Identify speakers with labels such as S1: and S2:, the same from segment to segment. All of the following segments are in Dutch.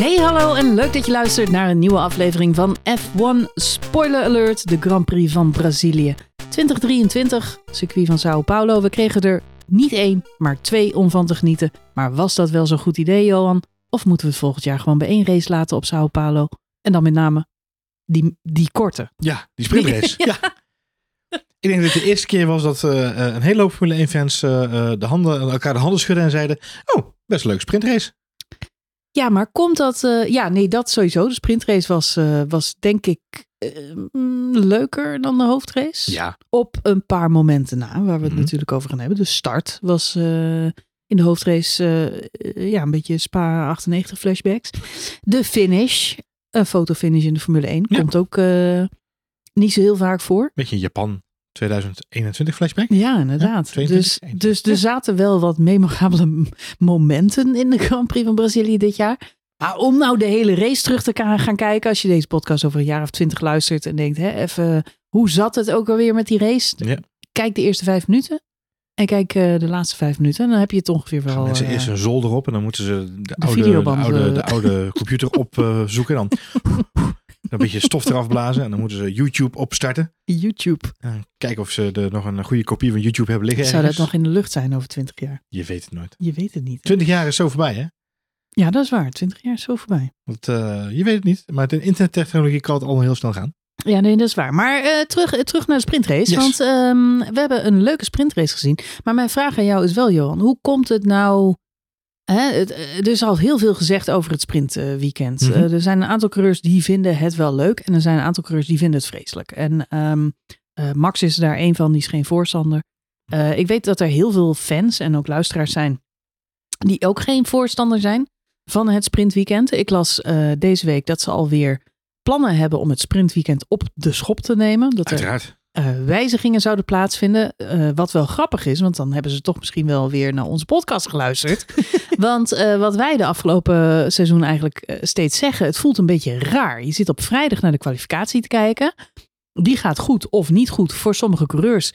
S1: Hey hallo en leuk dat je luistert naar een nieuwe aflevering van F1 Spoiler Alert, de Grand Prix van Brazilië. 2023, circuit van Sao Paulo. We kregen er niet één, maar twee om van te genieten. Maar was dat wel zo'n goed idee, Johan? Of moeten we het volgend jaar gewoon bij één race laten op Sao Paulo? En dan met name die, die korte.
S2: Ja, die sprintrace. ja. Ik denk dat het de eerste keer was dat eh, eh, een hele hoop Formule 1-fans uh, de handen, elkaar de handen schudden en zeiden: Oh, best een leuke sprintrace.
S1: Ja, maar komt dat... uh, ja, nee, dat sowieso. De sprintrace was, uh, was denk ik uh, leuker dan de hoofdrace.
S2: Ja.
S1: Op een paar momenten na, waar we het
S2: Mhm.
S1: natuurlijk over gaan hebben. De start was in de hoofdrace ja, een beetje Spa 98 flashbacks. De finish, een fotofinish in de Formule 1,
S2: Ja.
S1: komt ook niet zo heel vaak voor.
S2: Beetje Japan 2021 flashback.
S1: Ja, inderdaad.
S2: 22,
S1: dus,
S2: 21.
S1: dus er zaten wel wat memorabele momenten in de Grand Prix van Brazilië dit jaar. Maar om nou de hele race terug te gaan kijken, als je deze podcast over een jaar of twintig luistert en denkt, hè, even, hoe zat het ook alweer met die race?
S2: Ja.
S1: Kijk de eerste vijf minuten en kijk eh, de laatste vijf minuten en dan heb je het ongeveer wel.
S2: mensen
S1: eh,
S2: eerst een zolder op en dan moeten ze de, oude, de, oude, de
S1: eh.
S2: oude computer opzoeken. dan een beetje stof eraf blazen en dan moeten ze YouTube opstarten.
S1: YouTube.
S2: En kijken of ze er nog een goede kopie van YouTube hebben liggen.
S1: Zou dat nog in de lucht zijn over twintig jaar?
S2: Je weet het nooit.
S1: Je weet het niet.
S2: 20 jaar is zo voorbij, hè?
S1: Ja, dat is waar. Twintig jaar is zo voorbij.
S2: Want eh, je weet het niet. Maar de internettechnologie kan het allemaal heel snel gaan.
S1: Ja, nee, dat is waar. Maar eh, terug, eh, terug naar de sprintrace.
S2: Yes.
S1: Want ehm, we hebben een leuke sprintrace gezien. Maar mijn vraag aan jou is wel, Johan. Hoe komt het nou... Hè, eh, er is al heel veel gezegd over het sprintweekend.
S2: Mhm.
S1: Eh, er zijn een aantal coureurs die vinden het wel leuk. En er zijn een aantal coureurs die vinden het vreselijk. En ehm, eh, Max is daar een van, die is geen voorstander. Ik weet dat er heel veel fans en ook luisteraars zijn... die ook geen voorstander zijn van het sprintweekend. Ik las deze week dat ze alweer plannen hebben om het sprintweekend op de schop te nemen. Dat er Eh, wijzigingen zouden plaatsvinden. Eh, wat wel grappig is, want dan hebben ze toch misschien wel weer naar onze podcast geluisterd. want eh, wat wij de afgelopen seizoen eigenlijk steeds zeggen, het voelt een beetje raar. Je zit op vrijdag naar de kwalificatie te kijken. Die gaat goed of niet goed voor sommige coureurs.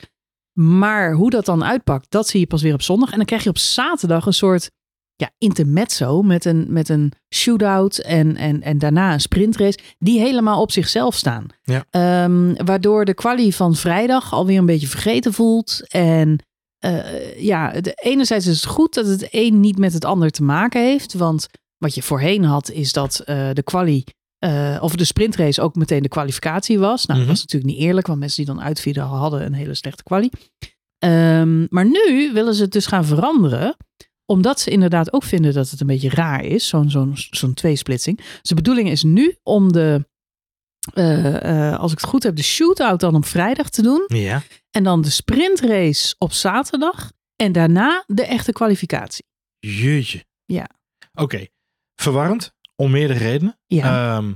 S1: Maar hoe dat dan uitpakt, dat zie je pas weer op zondag. En dan krijg je op zaterdag een soort ja, intermezzo met een, met een shootout en, en, en daarna een sprintrace. Die helemaal op zichzelf staan.
S2: Ja.
S1: Ehm, waardoor de kwalie van vrijdag alweer een beetje vergeten voelt. En eh, ja, de, enerzijds is het goed dat het een niet met het ander te maken heeft. Want wat je voorheen had, is dat eh, de kwalie, eh, of de sprintrace ook meteen de kwalificatie was. Nou,
S2: Mhm.
S1: dat was natuurlijk niet eerlijk, want mensen die dan uitvielen hadden een hele slechte kwalie. Ehm, maar nu willen ze het dus gaan veranderen omdat ze inderdaad ook vinden dat het een beetje raar is, zo'n zo'n zo'n tweesplitsing. Dus de bedoeling is nu om de, eh, eh, als ik het goed heb, de shootout dan op vrijdag te doen.
S2: Ja.
S1: En dan de sprintrace op zaterdag. En daarna de echte kwalificatie.
S2: Jeetje.
S1: Ja.
S2: Oké. Verwarrend. Om meerdere redenen.
S1: Ja,
S2: Ehm,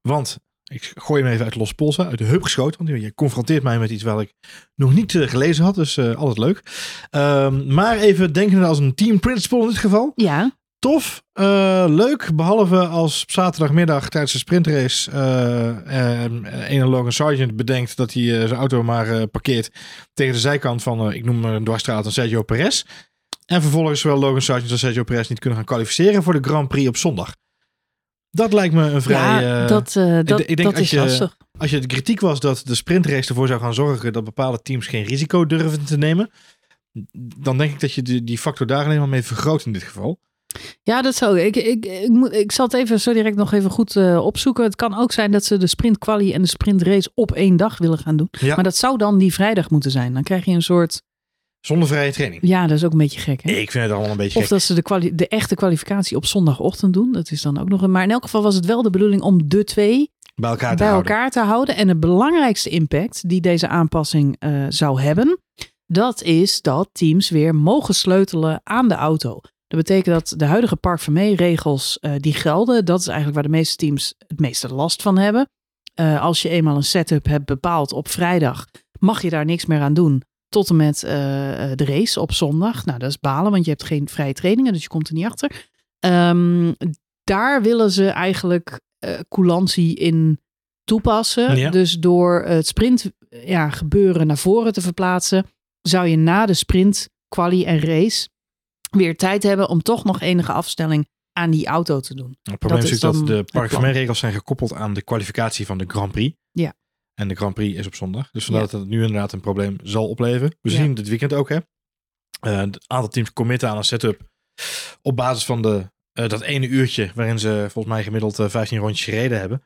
S2: want ik gooi hem even uit los polsen, uit de heup geschoten. Want je confronteert mij met iets waar ik nog niet eh, gelezen had. Dus eh, altijd leuk. Ehm, maar even denkende als een team principal in dit geval.
S1: ja,
S2: Tof, eh, leuk. Behalve als op zaterdagmiddag tijdens de sprintrace eh eh, een Logan Sargent bedenkt dat hij zijn auto maar parkeert tegen de zijkant van, ik noem een dwarsstraat, aan Sergio Perez. En vervolgens zowel Logan Sargent als Sergio Perez niet kunnen gaan kwalificeren voor de Grand Prix op zondag. Dat lijkt me een vrij...
S1: ja
S2: eh,
S1: dat, eh, dat,
S2: ik denk
S1: dat
S2: als
S1: is
S2: je-
S1: lastig.
S2: als je de kritiek was dat de sprintrace ervoor zou gaan zorgen dat bepaalde teams geen risico durven te nemen, dan denk ik dat je die, die factor daar alleen maar mee vergroot in dit geval.
S1: Ja, dat zou ik. Ik, ik, moet, ik zal het even zo direct nog even goed eh, opzoeken. Het kan ook zijn dat ze de sprintkwalie en de sprintrace op één dag willen gaan doen.
S2: Ja.
S1: Maar dat zou dan die vrijdag moeten zijn. Dan krijg je een soort.
S2: Zonder vrije training.
S1: Ja, dat is ook een beetje gek. Hè?
S2: Ik vind het allemaal een beetje
S1: Of
S2: gek.
S1: dat ze de, de echte kwalificatie op zondagochtend doen. Dat is dan ook nog een. Maar in elk geval was het wel de bedoeling om de twee
S2: bij elkaar te
S1: bij
S2: houden.
S1: elkaar te houden. En de belangrijkste impact die deze aanpassing eh, zou hebben, dat is dat teams weer mogen sleutelen aan de auto. Dat betekent dat de huidige Park regels eh, die gelden. Dat is eigenlijk waar de meeste teams het meeste last van hebben. Eh, als je eenmaal een setup hebt bepaald op vrijdag, mag je daar niks meer aan doen. Tot en met eh, eh, de race op zondag. Nou, dat is balen, want je hebt geen vrije trainingen, dus je komt er niet achter. Ehm, daar willen ze eigenlijk eh coulantie in toepassen.
S2: Ja.
S1: Dus door het sprint ja, gebeuren naar voren te verplaatsen, zou je na de sprint, quali en race weer tijd hebben om toch nog enige afstelling aan die auto te doen.
S2: Het probleem
S1: Dat
S2: is dat de
S1: plan.
S2: regels zijn gekoppeld aan de kwalificatie van de Grand Prix.
S1: Ja.
S2: En de Grand Prix is op zondag. Dus vandaar
S1: Ja.
S2: dat het nu inderdaad een probleem zal opleveren. We
S1: Ja.
S2: zien dit weekend ook, hè. Eh, het aantal teams committen aan een setup op basis van de, eh, dat ene uurtje waarin ze volgens mij gemiddeld eh, 15 rondjes gereden hebben.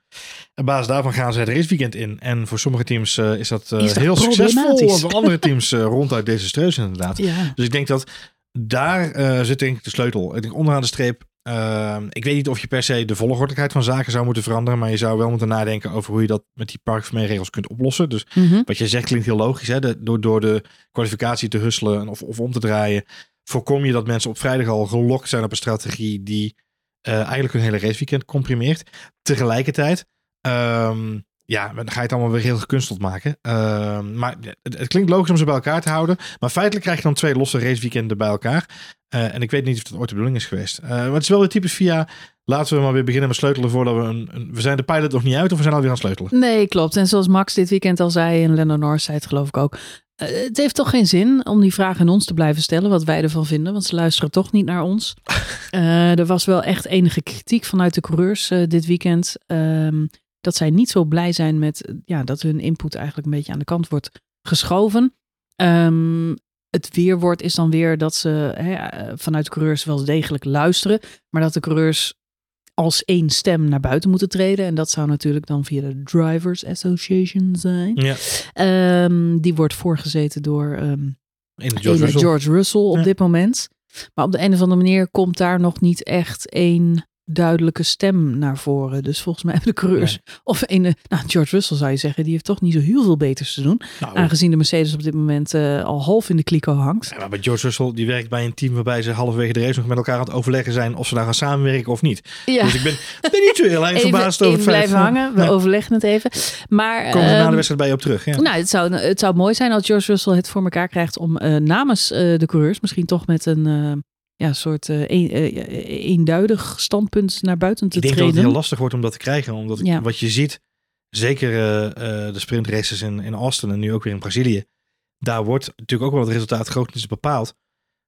S2: Op basis daarvan gaan ze het raceweekend in. En voor sommige teams eh, is dat eh,
S1: Is dat
S2: heel succesvol. En voor andere teams eh, ronduit desastreus inderdaad.
S1: Ja.
S2: Dus ik denk dat daar eh, zit denk ik de sleutel. Ik denk onderaan de streep. Eh, ik weet niet of je per se de volgordigheid van zaken zou moeten veranderen. Maar je zou wel moeten nadenken over hoe je dat met die parkvermeerregels kunt oplossen. Dus
S1: Mhm.
S2: wat je zegt klinkt heel logisch. Hè? De- door, door de kwalificatie te husselen of, of om te draaien. Voorkom je dat mensen op vrijdag al gelokt zijn op een strategie die eh, eigenlijk hun hele raceweekend comprimeert. Tegelijkertijd. ehm, ja, dan ga je het allemaal weer heel gekunsteld maken. Ehm, maar het, het klinkt logisch om ze bij elkaar te houden. Maar feitelijk krijg je dan twee losse raceweekenden bij elkaar. Eh, en ik weet niet of dat ooit de bedoeling is geweest. Eh, maar het is wel weer typisch via... Laten we maar weer beginnen met sleutelen voordat we een, een- We zijn de pilot nog niet uit of we zijn alweer aan het sleutelen.
S1: Nee, klopt. En zoals Max dit weekend al zei en Lennon Norris zei het geloof ik ook. eh, het heeft toch geen zin om die vraag aan ons te blijven stellen, wat wij ervan vinden. Want ze luisteren toch niet naar ons. Er was wel echt enige kritiek vanuit de coureurs dit weekend. ehm, dat zij niet zo blij zijn met eh, ja, dat hun input eigenlijk een beetje aan de kant wordt geschoven. Ehm, het weerwoord is dan weer dat ze hè, eh, vanuit de coureurs wel degelijk luisteren. Maar dat de coureurs als één stem naar buiten moeten treden. En dat zou natuurlijk dan via de Drivers Association zijn.
S2: Ja.
S1: Ehm, die wordt voorgezeten door ehm,
S2: George Russell.
S1: George Russell op
S2: Ja.
S1: dit moment. Maar op de een of andere manier komt daar nog niet echt één duidelijke stem naar voren. Dus volgens mij hebben de coureurs, of een, nou George Russell zou je zeggen, die heeft toch niet zo heel veel beters te doen.
S2: Nou,
S1: Aangezien de Mercedes op dit moment eh, al half in de kliko hangt.
S2: Ja, maar bij George Russell, die werkt bij een team waarbij ze halverwege de race nog met elkaar aan het overleggen zijn of ze daar gaan samenwerken of niet.
S1: Ja.
S2: Dus ik ben, ben niet zo heel erg verbaasd over het feit.
S1: blijven hangen. We overleggen het even. Maar
S2: komen we na
S1: ehm,
S2: de wedstrijd bij je op terug. Ja.
S1: Nou, het zou, het zou mooi zijn als George Russell het voor elkaar krijgt om eh, namens eh, de coureurs misschien toch met een eh, ja, soort eh, een- eh, eenduidig standpunt naar buiten te
S2: ik denk dat
S1: treden.
S2: het heel lastig wordt om dat te krijgen. Omdat ik- wat je ziet, zeker eh, eh, de sprintraces in, in Austin en nu ook weer in Brazilië. Daar wordt natuurlijk ook wel het resultaat grotendeels bepaald.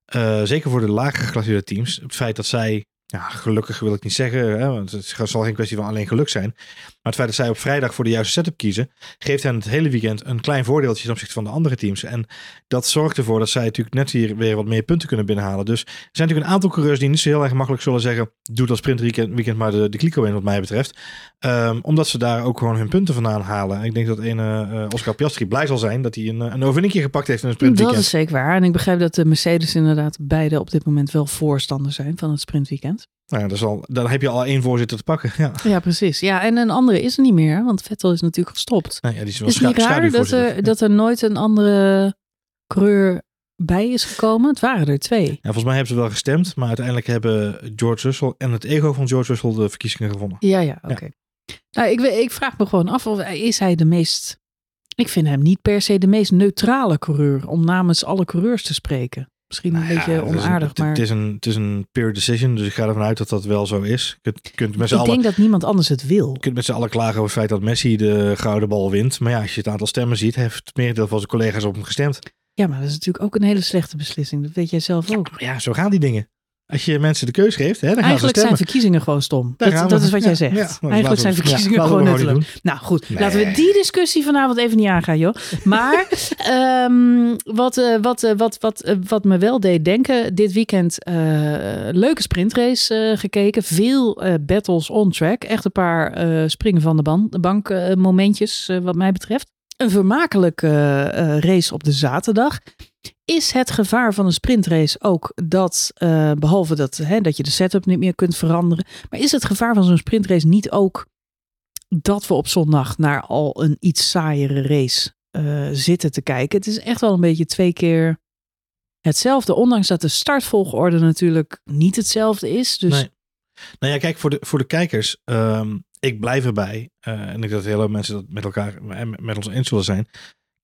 S2: Eh, zeker voor de lagere geclasseerde teams. Het feit dat zij, ja, gelukkig wil ik niet zeggen, hè, want het zal geen kwestie van alleen geluk zijn. Maar het feit dat zij op vrijdag voor de juiste setup kiezen, geeft hen het hele weekend een klein voordeeltje ten opzichte van de andere teams. En dat zorgt ervoor dat zij natuurlijk net hier weer wat meer punten kunnen binnenhalen. Dus er zijn natuurlijk een aantal coureurs die niet zo heel erg makkelijk zullen zeggen, doe dat sprintweekend weekend maar de, de kliko in wat mij betreft. Ehm, omdat ze daar ook gewoon hun punten vandaan halen. Ik denk dat een eh, Oscar Piastri blij zal zijn dat hij een, een overwinning gepakt heeft in
S1: Dat
S2: sprintweekend.
S1: is zeker waar. En ik begrijp dat de Mercedes inderdaad beide op dit moment wel voorstander zijn van het sprintweekend.
S2: Nou, dat is al, dan heb je al één voorzitter te pakken. Ja.
S1: Ja, precies. Ja, en een andere is er niet meer, want Vettel is natuurlijk gestopt.
S2: Nou ja, die is wel
S1: Is het niet raar dat er, dat er nooit een andere coureur bij is gekomen? Het waren er twee.
S2: Ja, volgens mij hebben ze wel gestemd, maar uiteindelijk hebben George Russell en het ego van George Russell de verkiezingen gewonnen.
S1: Ja, ja, oké. Nou, ik, ik vraag me gewoon af, of is hij de meest... Ik vind hem niet per se de meest neutrale coureur om namens alle coureurs te spreken. Misschien een
S2: Nou ja,
S1: beetje
S2: het is een-
S1: onaardig,
S2: het,
S1: maar
S2: Het is, een, het is een peer decision, dus ik ga ervan uit dat dat wel zo is. Je kunt, kunt met
S1: ik
S2: allen,
S1: denk dat niemand anders het wil.
S2: je kunt met z'n allen klagen over het feit dat Messi de gouden bal wint. Maar ja, als je het aantal stemmen ziet, heeft het merendeel van zijn collega's op hem gestemd.
S1: Ja, maar dat is natuurlijk ook een hele slechte beslissing. Dat weet jij zelf ook.
S2: Ja, zo gaan die dingen. Als je mensen de keus geeft, hè, dan gaan
S1: Eigenlijk zijn verkiezingen gewoon stom. Dat, is wat
S2: Ja,
S1: jij zegt.
S2: ja, nou,
S1: Eigenlijk zijn verkiezingen gewoon nutteloos. Nou goed,
S2: Nee.
S1: laten we die discussie vanavond even niet aangaan, joh. Maar ehm, wat, eh, wat, eh, wat, wat, eh, wat me wel deed denken, dit weekend eh, leuke sprintrace eh, gekeken. Veel eh, battles on track. Echt een paar eh, springen van de, ban- de bank eh, momentjes eh, wat mij betreft. Een vermakelijke eh, race op de zaterdag. Is het gevaar van een sprintrace ook dat, eh, behalve dat, hè, dat je de setup niet meer kunt veranderen, maar is het gevaar van zo'n sprintrace niet ook dat we op zondag naar al een iets saaiere race eh, zitten te kijken? Het is echt wel een beetje twee keer hetzelfde, ondanks dat de startvolgorde natuurlijk niet hetzelfde is. Dus
S2: Nee. Nou ja, kijk, voor de, voor de kijkers, ehm, ik blijf erbij. eh, en ik dat heel veel mensen dat met elkaar en met ons eens zullen zijn.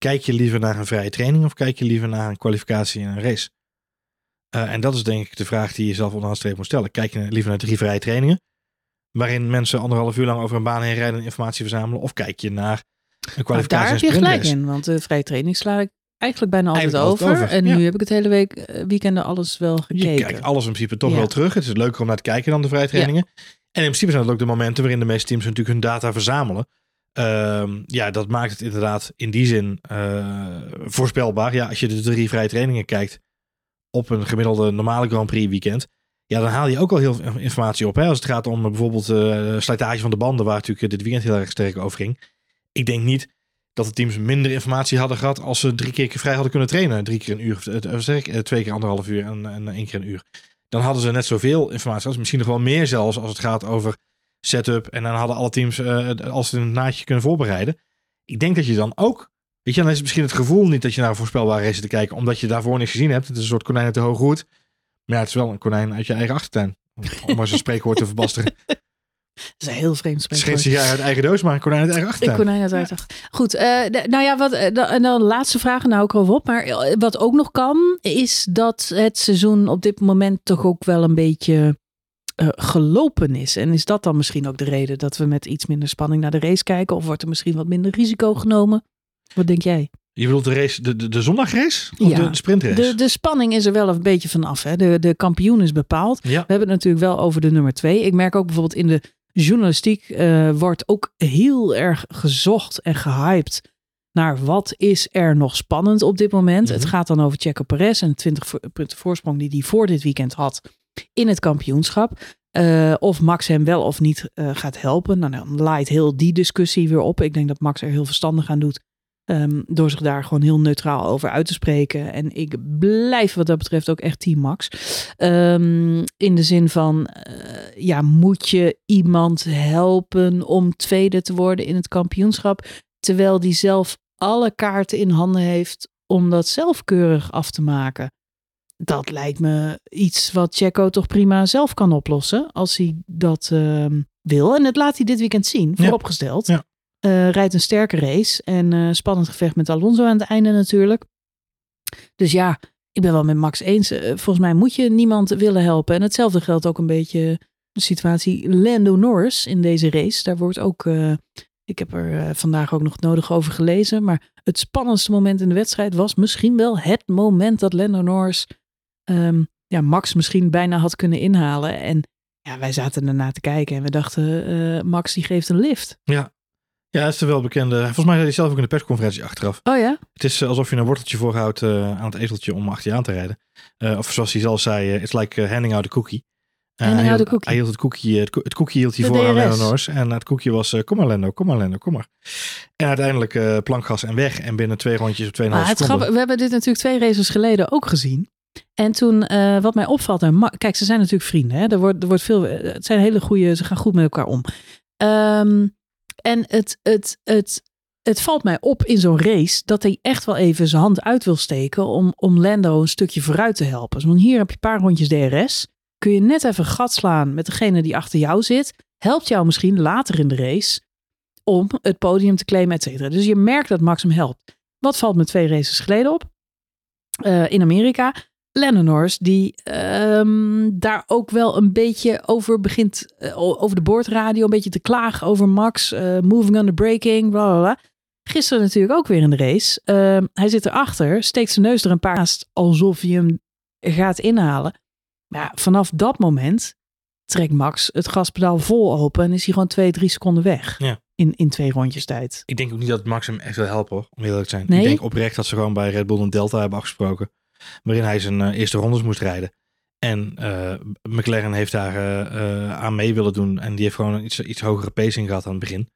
S2: Kijk je liever naar een vrije training of kijk je liever naar een kwalificatie in een race? Eh, en dat is denk ik de vraag die je zelf onderaan de streep moet stellen. Kijk je liever naar drie vrije trainingen, waarin mensen anderhalf uur lang over een baan heen rijden en informatie verzamelen? Of kijk je naar een
S1: maar
S2: kwalificatie
S1: daar heb je gelijk in, want de vrije training sla ik eigenlijk bijna altijd
S2: Eigenlijk
S1: over. En
S2: ja.
S1: nu heb ik het hele week, eh, weekenden alles wel
S2: Je
S1: gekeken.
S2: kijkt alles in principe toch
S1: Ja.
S2: wel terug. Het is leuker om naar te kijken dan de vrije trainingen. En in principe zijn het ook de momenten waarin de meeste teams natuurlijk hun data verzamelen. Ehm, ja, dat maakt het inderdaad in die zin eh, voorspelbaar. Ja, als je de drie vrije trainingen kijkt op een gemiddelde normale Grand Prix weekend. Ja, dan haal je ook al heel veel informatie op. Hè? Als het gaat om eh, bijvoorbeeld eh slijtage van de banden, waar natuurlijk dit weekend heel erg sterk over ging. Ik denk niet dat de teams minder informatie hadden gehad als ze drie keer vrij hadden kunnen trainen. Drie keer een uur, eh, zeg ik, twee keer anderhalf uur en, en één keer een uur. Dan hadden ze net zoveel informatie misschien nog wel meer zelfs als het gaat over setup. En dan hadden alle teams eh, als ze een naadje kunnen voorbereiden. Ik denk dat je dan ook, weet je, dan is het misschien het gevoel niet dat je naar een voorspelbare race te kijken, omdat je daarvoor niks gezien hebt. Het is een soort konijn uit de hoge hoed. Maar ja, het is wel een konijn uit je eigen achtertuin. Om- maar zo'n spreekwoord te verbasteren.
S1: Dat is een heel vreemd
S2: geen
S1: spreekwoord.
S2: sigaar uit eigen doos, maar een konijn uit eigen achtertuin.
S1: konijn uit uitdag. Goed, eh, nou ja, wat, eh, dan, en dan de laatste vraag, nou ik erover op. Maar wat ook nog kan, is dat het seizoen op dit moment toch ook wel een beetje eh, gelopen is. En is dat dan misschien ook de reden dat we met iets minder spanning naar de race kijken? Of wordt er misschien wat minder risico genomen? Wat denk jij?
S2: Je bedoelt de race, de, de, de zondagrace? Of
S1: Ja.
S2: de, de sprintrace?
S1: De, de spanning is er wel een beetje vanaf. Hè? De, de kampioen is bepaald.
S2: Ja.
S1: We hebben het natuurlijk wel over de nummer twee. Ik merk ook bijvoorbeeld in de journalistiek eh, wordt ook heel erg gezocht en gehyped naar wat is er nog spannend op dit moment.
S2: Mhm.
S1: Het gaat dan over Checo Perez en de 20 vo- punten voorsprong die hij voor dit weekend had in het kampioenschap. Eh, of Max hem wel of niet eh, gaat helpen. Nou, dan laait heel die discussie weer op. Ik denk dat Max er heel verstandig aan doet. ehm, door zich daar gewoon heel neutraal over uit te spreken. En ik blijf wat dat betreft ook echt team Max. Ehm, in de zin van, eh, ja, moet je iemand helpen om tweede te worden in het kampioenschap, terwijl die zelf alle kaarten in handen heeft om dat zelf keurig af te maken? Dat lijkt me iets wat Checo toch prima zelf kan oplossen, als hij dat ehm, wil. En dat laat hij dit weekend zien, vooropgesteld.
S2: Ja.
S1: Eh, rijdt een sterke race en eh, spannend gevecht met Alonso aan het einde natuurlijk. Dus ja, ik ben wel met Max eens. Eh, volgens mij moet je niemand willen helpen. En hetzelfde geldt ook een beetje de situatie Lando Norris in deze race. Daar wordt ook, ik heb er vandaag ook nog het nodig over gelezen. Maar het spannendste moment in de wedstrijd was misschien wel het moment dat Lando Norris ehm, ja, Max misschien bijna had kunnen inhalen. En ja, wij zaten ernaar te kijken en we dachten, eh, Max die geeft een lift.
S2: Ja. ja, is de welbekende. Volgens mij zei hij zelf ook in de persconferentie achteraf.
S1: Oh ja?
S2: Het is eh, alsof je een worteltje voorhoudt eh aan het ezeltje om achter je aan te rijden. Of zoals hij zelf zei, it's like handing out a cookie.
S1: Handing
S2: hij
S1: out a
S2: hield-
S1: cookie.
S2: Hij hield het koekje, het, ko- het koekje hield hij
S1: De
S2: voor aan. En het koekje was, kom maar Lando, kom maar Lando, kom maar. En uiteindelijk plankgas en weg. En binnen twee rondjes of 2,5
S1: Maar het
S2: seconden.
S1: we hebben dit natuurlijk twee races geleden ook gezien. En toen, eh, wat mij opvalt, en kijk, ze zijn natuurlijk vrienden. Hè? Er, wordt, er wordt veel, eh, het zijn hele goede, ze gaan goed met elkaar om. Ehm, en het, het, het, het valt mij op in zo'n race dat hij echt wel even zijn hand uit wil steken om, om Lando een stukje vooruit te helpen. Want hier heb je een paar rondjes DRS. Kun je net even gat slaan met degene die achter jou zit. Helpt jou misschien later in de race om het podium te claimen, et cetera. Dus je merkt dat Max hem helpt. Wat valt me twee races geleden op? Eh, in Amerika. Lennon Norris, die ehm, daar ook wel een beetje over begint, eh, over de boordradio, een beetje te klagen over Max, eh, moving under braking, bla bla bla. Gisteren natuurlijk ook weer in de race. Ehm, hij zit erachter, steekt zijn neus er een paar naast, alsof hij hem gaat inhalen. Maar ja, vanaf dat moment trekt Max het gaspedaal vol open en is hij gewoon twee, drie seconden weg.
S2: Ja.
S1: In, in twee rondjes tijd.
S2: Ik denk ook niet dat Max hem echt wil helpen, hoor, om eerlijk te zijn.
S1: Nee?
S2: Ik denk oprecht dat ze gewoon bij Red Bull een Delta hebben afgesproken. Waarin hij zijn eh, eerste rondes moest rijden. En eh, McLaren heeft daar eh, aan mee willen doen. En die heeft gewoon een iets, iets hogere pacing gehad aan het begin.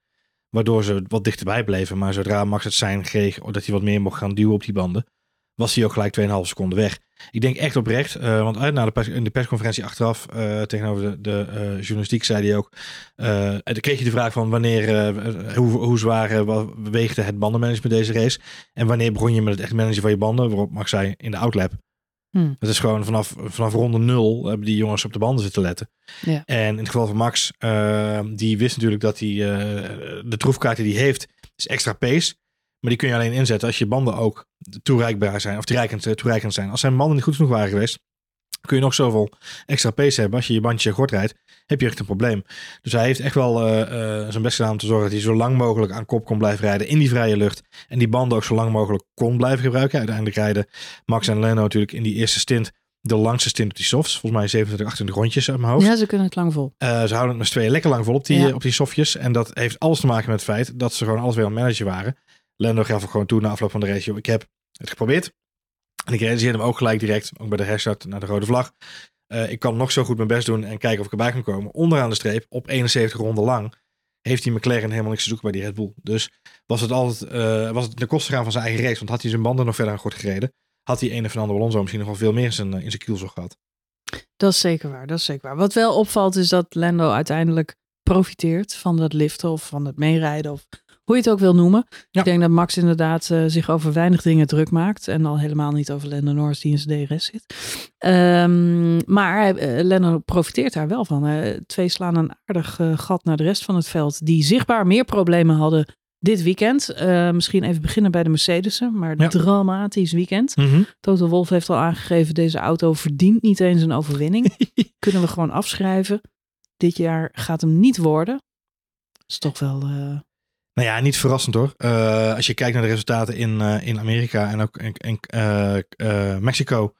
S2: Waardoor ze wat dichterbij bleven. Maar zodra Max het zijn kreeg dat hij wat meer mocht gaan duwen op die banden. Was hij ook gelijk 2,5 seconden weg. Ik denk echt oprecht. eh, want uit na de pers, in de persconferentie achteraf eh, tegenover de, de eh, journalistiek zei hij ook. eh, en dan kreeg je de vraag van wanneer, eh, hoe, hoe zwaar eh, wa- weegde het bandenmanagement deze race. En wanneer begon je met het echt managen van je banden? Waarop Max zei in de outlap.
S1: Hmm.
S2: Het is gewoon vanaf, vanaf ronde nul hebben die jongens op de banden zitten letten.
S1: Ja.
S2: En in het geval van Max, eh, die wist natuurlijk dat hij eh, de troefkaart die hij heeft, is extra pace. Maar die kun je alleen inzetten als je banden ook toereikbaar zijn, of toereikend, eh, toereikend zijn. Als zijn banden niet goed genoeg waren geweest, kun je nog zoveel extra pace hebben. Als je je bandje gort rijdt, heb je echt een probleem. Dus hij heeft echt wel uh, uh, zijn best gedaan om te zorgen dat hij zo lang mogelijk aan kop kon blijven rijden in die vrije lucht. En die banden ook zo lang mogelijk kon blijven gebruiken. Uiteindelijk rijden Max en Leno natuurlijk in die eerste stint de langste stint op die softs. Volgens mij 27, 28 rondjes uit mijn hoofd.
S1: Ja, ze kunnen het lang vol.
S2: Uh, ze houden het met z'n tweeën lekker lang vol op die, ja. op die softjes. En dat heeft alles te maken met het feit dat ze gewoon alles weer aan het managen waren. Lando gaf er gewoon toe na afloop van de race. Ik heb het geprobeerd. En ik realiseerde hem ook gelijk direct, ook bij de herstart naar de rode vlag. Uh, ik kan nog zo goed mijn best doen en kijken of ik erbij kan komen. Onderaan de streep, op 71 ronden lang, heeft die McLaren helemaal niks te zoeken bij die Red Bull. Dus was het altijd uh, was het ten koste gaan van zijn eigen race. Want had hij zijn banden nog verder aan goed gereden, had hij een of Fernando Alonso misschien nog wel veel meer in zijn, in zijn kielzog gehad.
S1: Dat is zeker waar, dat is zeker waar. Wat wel opvalt is dat Lando uiteindelijk profiteert van dat liften of van het meerijden of hoe je het ook wil noemen. Ja. Ik denk dat Max inderdaad uh, zich over weinig dingen druk maakt. En al helemaal niet over Lando Norris die in zijn DRS zit. Um, maar uh, Lando profiteert daar wel van. Twee slaan een aardig gat naar de rest van het veld. Die zichtbaar meer problemen hadden dit weekend. misschien even beginnen bij de Mercedes'en. Maar ja. dramatisch weekend.
S2: Mm -hmm.
S1: Toto Wolff heeft al aangegeven. Deze auto verdient niet eens een overwinning. Kunnen we gewoon afschrijven. Dit jaar gaat hem niet worden. Dat is toch wel...
S2: Nou ja, niet verrassend hoor. Uh, als je kijkt naar de resultaten in, uh, in Amerika en ook in, uh, Mexico,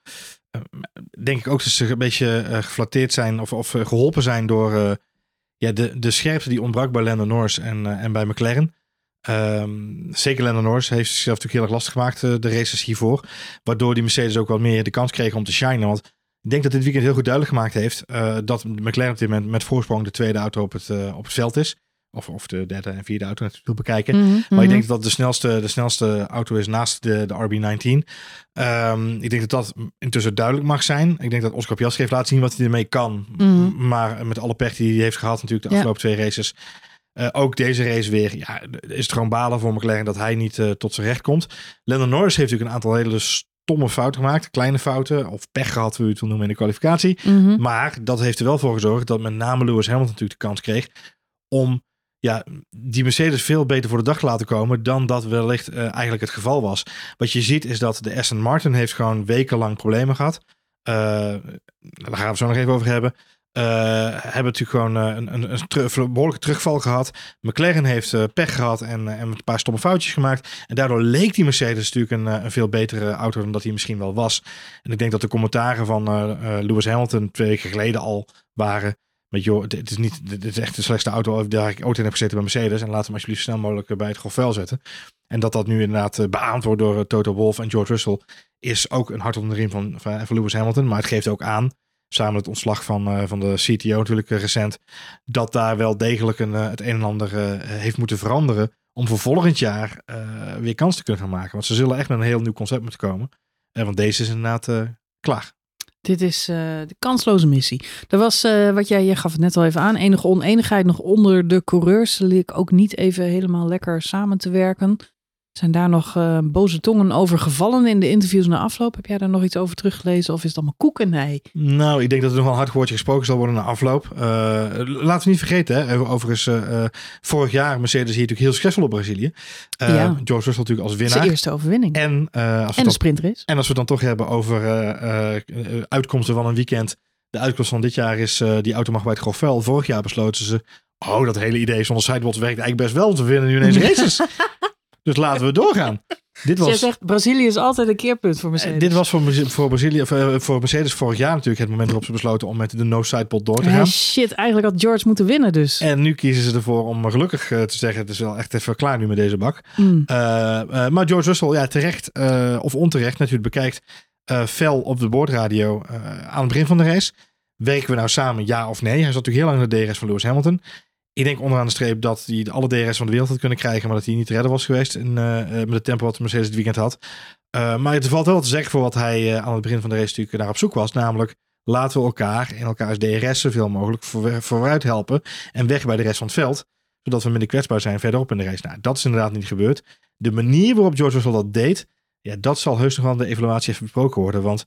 S2: denk ik ook dat ze een beetje geflatteerd zijn of, of geholpen zijn door ja, de, de scherpte die ontbrak bij Lando Norris en, en bij McLaren. Um, zeker Lando Norris heeft zichzelf natuurlijk heel erg lastig gemaakt de races hiervoor. Waardoor die Mercedes ook wat meer de kans kreeg om te shinen. Want ik denk dat dit weekend heel goed duidelijk gemaakt heeft dat McLaren op dit moment met voorsprong de tweede auto op het, op het veld is. Of, of de derde en vierde auto natuurlijk bekijken.
S1: Mm -hmm.
S2: Maar ik denk dat de snelste, de snelste auto is naast de, de RB19. Um, ik denk dat dat intussen duidelijk mag zijn. Ik denk dat Oscar Piastri heeft laten zien wat hij ermee kan.
S1: Mm -hmm.
S2: Maar met alle pech die hij heeft gehad natuurlijk de afgelopen ja. twee races. Uh, ook deze race weer. Ja, is het gewoon balen voor McLaren dat hij niet uh, tot zijn recht komt. Lennon Norris heeft natuurlijk een aantal hele stomme fouten gemaakt. Kleine fouten of pech gehad, hoe je het wil noemen in de kwalificatie.
S1: Mm -hmm.
S2: Maar dat heeft er wel voor gezorgd dat met name Lewis Hamilton natuurlijk de kans kreeg om ja, die Mercedes veel beter voor de dag laten komen dan dat wellicht uh, eigenlijk het geval was. Wat je ziet is dat de Aston Martin heeft gewoon wekenlang problemen gehad. Uh, daar gaan we zo nog even over hebben. Uh, hebben natuurlijk gewoon een, een, een behoorlijke terugval gehad. McLaren heeft pech gehad en, en een paar stomme foutjes gemaakt. En daardoor leek die Mercedes natuurlijk een veel betere auto dan dat hij misschien wel was. En ik denk dat de commentaren van Lewis Hamilton twee weken geleden al waren. Met joh, het is niet, dit is echt de slechtste auto daar ik ooit in heb gezeten bij Mercedes. En laat hem alsjeblieft snel mogelijk bij het grofvel zetten. En dat dat nu inderdaad beaamd wordt door Toto Wolff en George Russell. Is ook een hart onder de riem van, Lewis Hamilton. Maar het geeft ook aan, samen het ontslag van, van de CTO natuurlijk recent. Dat daar wel degelijk een, het een en ander heeft moeten veranderen. Om voor volgend jaar weer kans te kunnen gaan maken. Want ze zullen echt met een heel nieuw concept moeten komen. want deze is inderdaad klaar.
S1: Dit is uh, de kansloze missie. Er was, uh, wat jij, je gaf het net al even aan, enige oneenigheid nog onder de coureurs. Leek ook niet even helemaal lekker samen te werken. Zijn daar nog uh, boze tongen over gevallen in de interviews na afloop? Heb jij daar nog iets over teruggelezen of is het allemaal koek en ei?
S2: Nou, ik denk dat er nog wel een hard woordje gesproken zal worden na afloop. Uh, laten we niet vergeten, hè, overigens, uh, vorig jaar Mercedes hier natuurlijk heel succesvol op Brazilië.
S1: ja.
S2: George Russell natuurlijk als winnaar.
S1: Zijn eerste overwinning.
S2: En,
S1: als en de sprintrace.
S2: En als we het dan toch hebben over uitkomsten van een weekend. De uitkomst van dit jaar is, die auto mag bij het grofvel. Vorig jaar besloten ze, oh dat hele idee zonder sideboards werkt eigenlijk best wel. We winnen nu ineens races. Dus laten we doorgaan. Dit was,
S1: Jij zegt, Brazilië is altijd een keerpunt voor Mercedes.
S2: Dit was voor, voor, Brazilië, voor Mercedes vorig jaar natuurlijk het moment waarop ze besloten om met de no-sidepod door te gaan.
S1: Ja, shit, eigenlijk had George moeten winnen dus.
S2: En nu kiezen ze ervoor om gelukkig te zeggen, het is wel echt even klaar nu met deze bak.
S1: Mm.
S2: Uh, uh, maar George Russell, ja, terecht uh, of onterecht natuurlijk bekijkt, fel op de boordradio aan het begin van de race. Werken we nou samen, ja of nee? Hij zat natuurlijk heel lang in de DRS van Lewis Hamilton. Ik denk onderaan de streep dat hij alle DRS van de wereld had kunnen krijgen, maar dat hij niet te redden was geweest in, uh, met het tempo wat Mercedes het weekend had. Uh, maar het valt wel te zeggen voor wat hij aan het begin van de race natuurlijk naar op zoek was. Namelijk, laten we elkaar in elkaars DRS zoveel mogelijk voor, vooruit helpen en weg bij de rest van het veld. Zodat we minder kwetsbaar zijn verderop in de race. Nou, dat is inderdaad niet gebeurd. De manier waarop George Russell dat deed, ja, dat zal heus nog wel de evaluatie even besproken worden. Want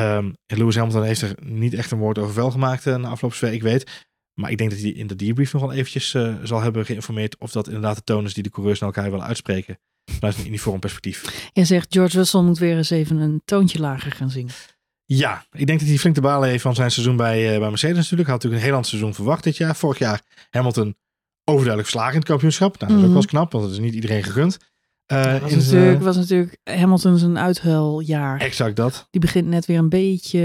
S2: um, Lewis Hamilton heeft er niet echt een woord over vuil gemaakt na afgelopen twee, ik weet. Maar ik denk dat hij in de debrief nog wel eventjes uh, zal hebben geïnformeerd of dat inderdaad de toon is die de coureurs naar elkaar willen uitspreken. Vanuit een uniform perspectief.
S1: Je zegt George Russell moet weer eens even een toontje lager gaan zingen.
S2: Ja, ik denk dat hij flink de balen heeft van zijn seizoen bij, uh, bij Mercedes natuurlijk. Had natuurlijk een heel ander seizoen verwacht dit jaar. Vorig jaar Hamilton overduidelijk verslagen in het kampioenschap. Nou, dat is ook
S1: Mhm.
S2: wel eens knap, want het is niet iedereen gegund. Uh,
S1: was,
S2: in zijn-
S1: natuurlijk, was natuurlijk Hamilton zijn uithuiljaar.
S2: Exact dat.
S1: Die begint net weer een beetje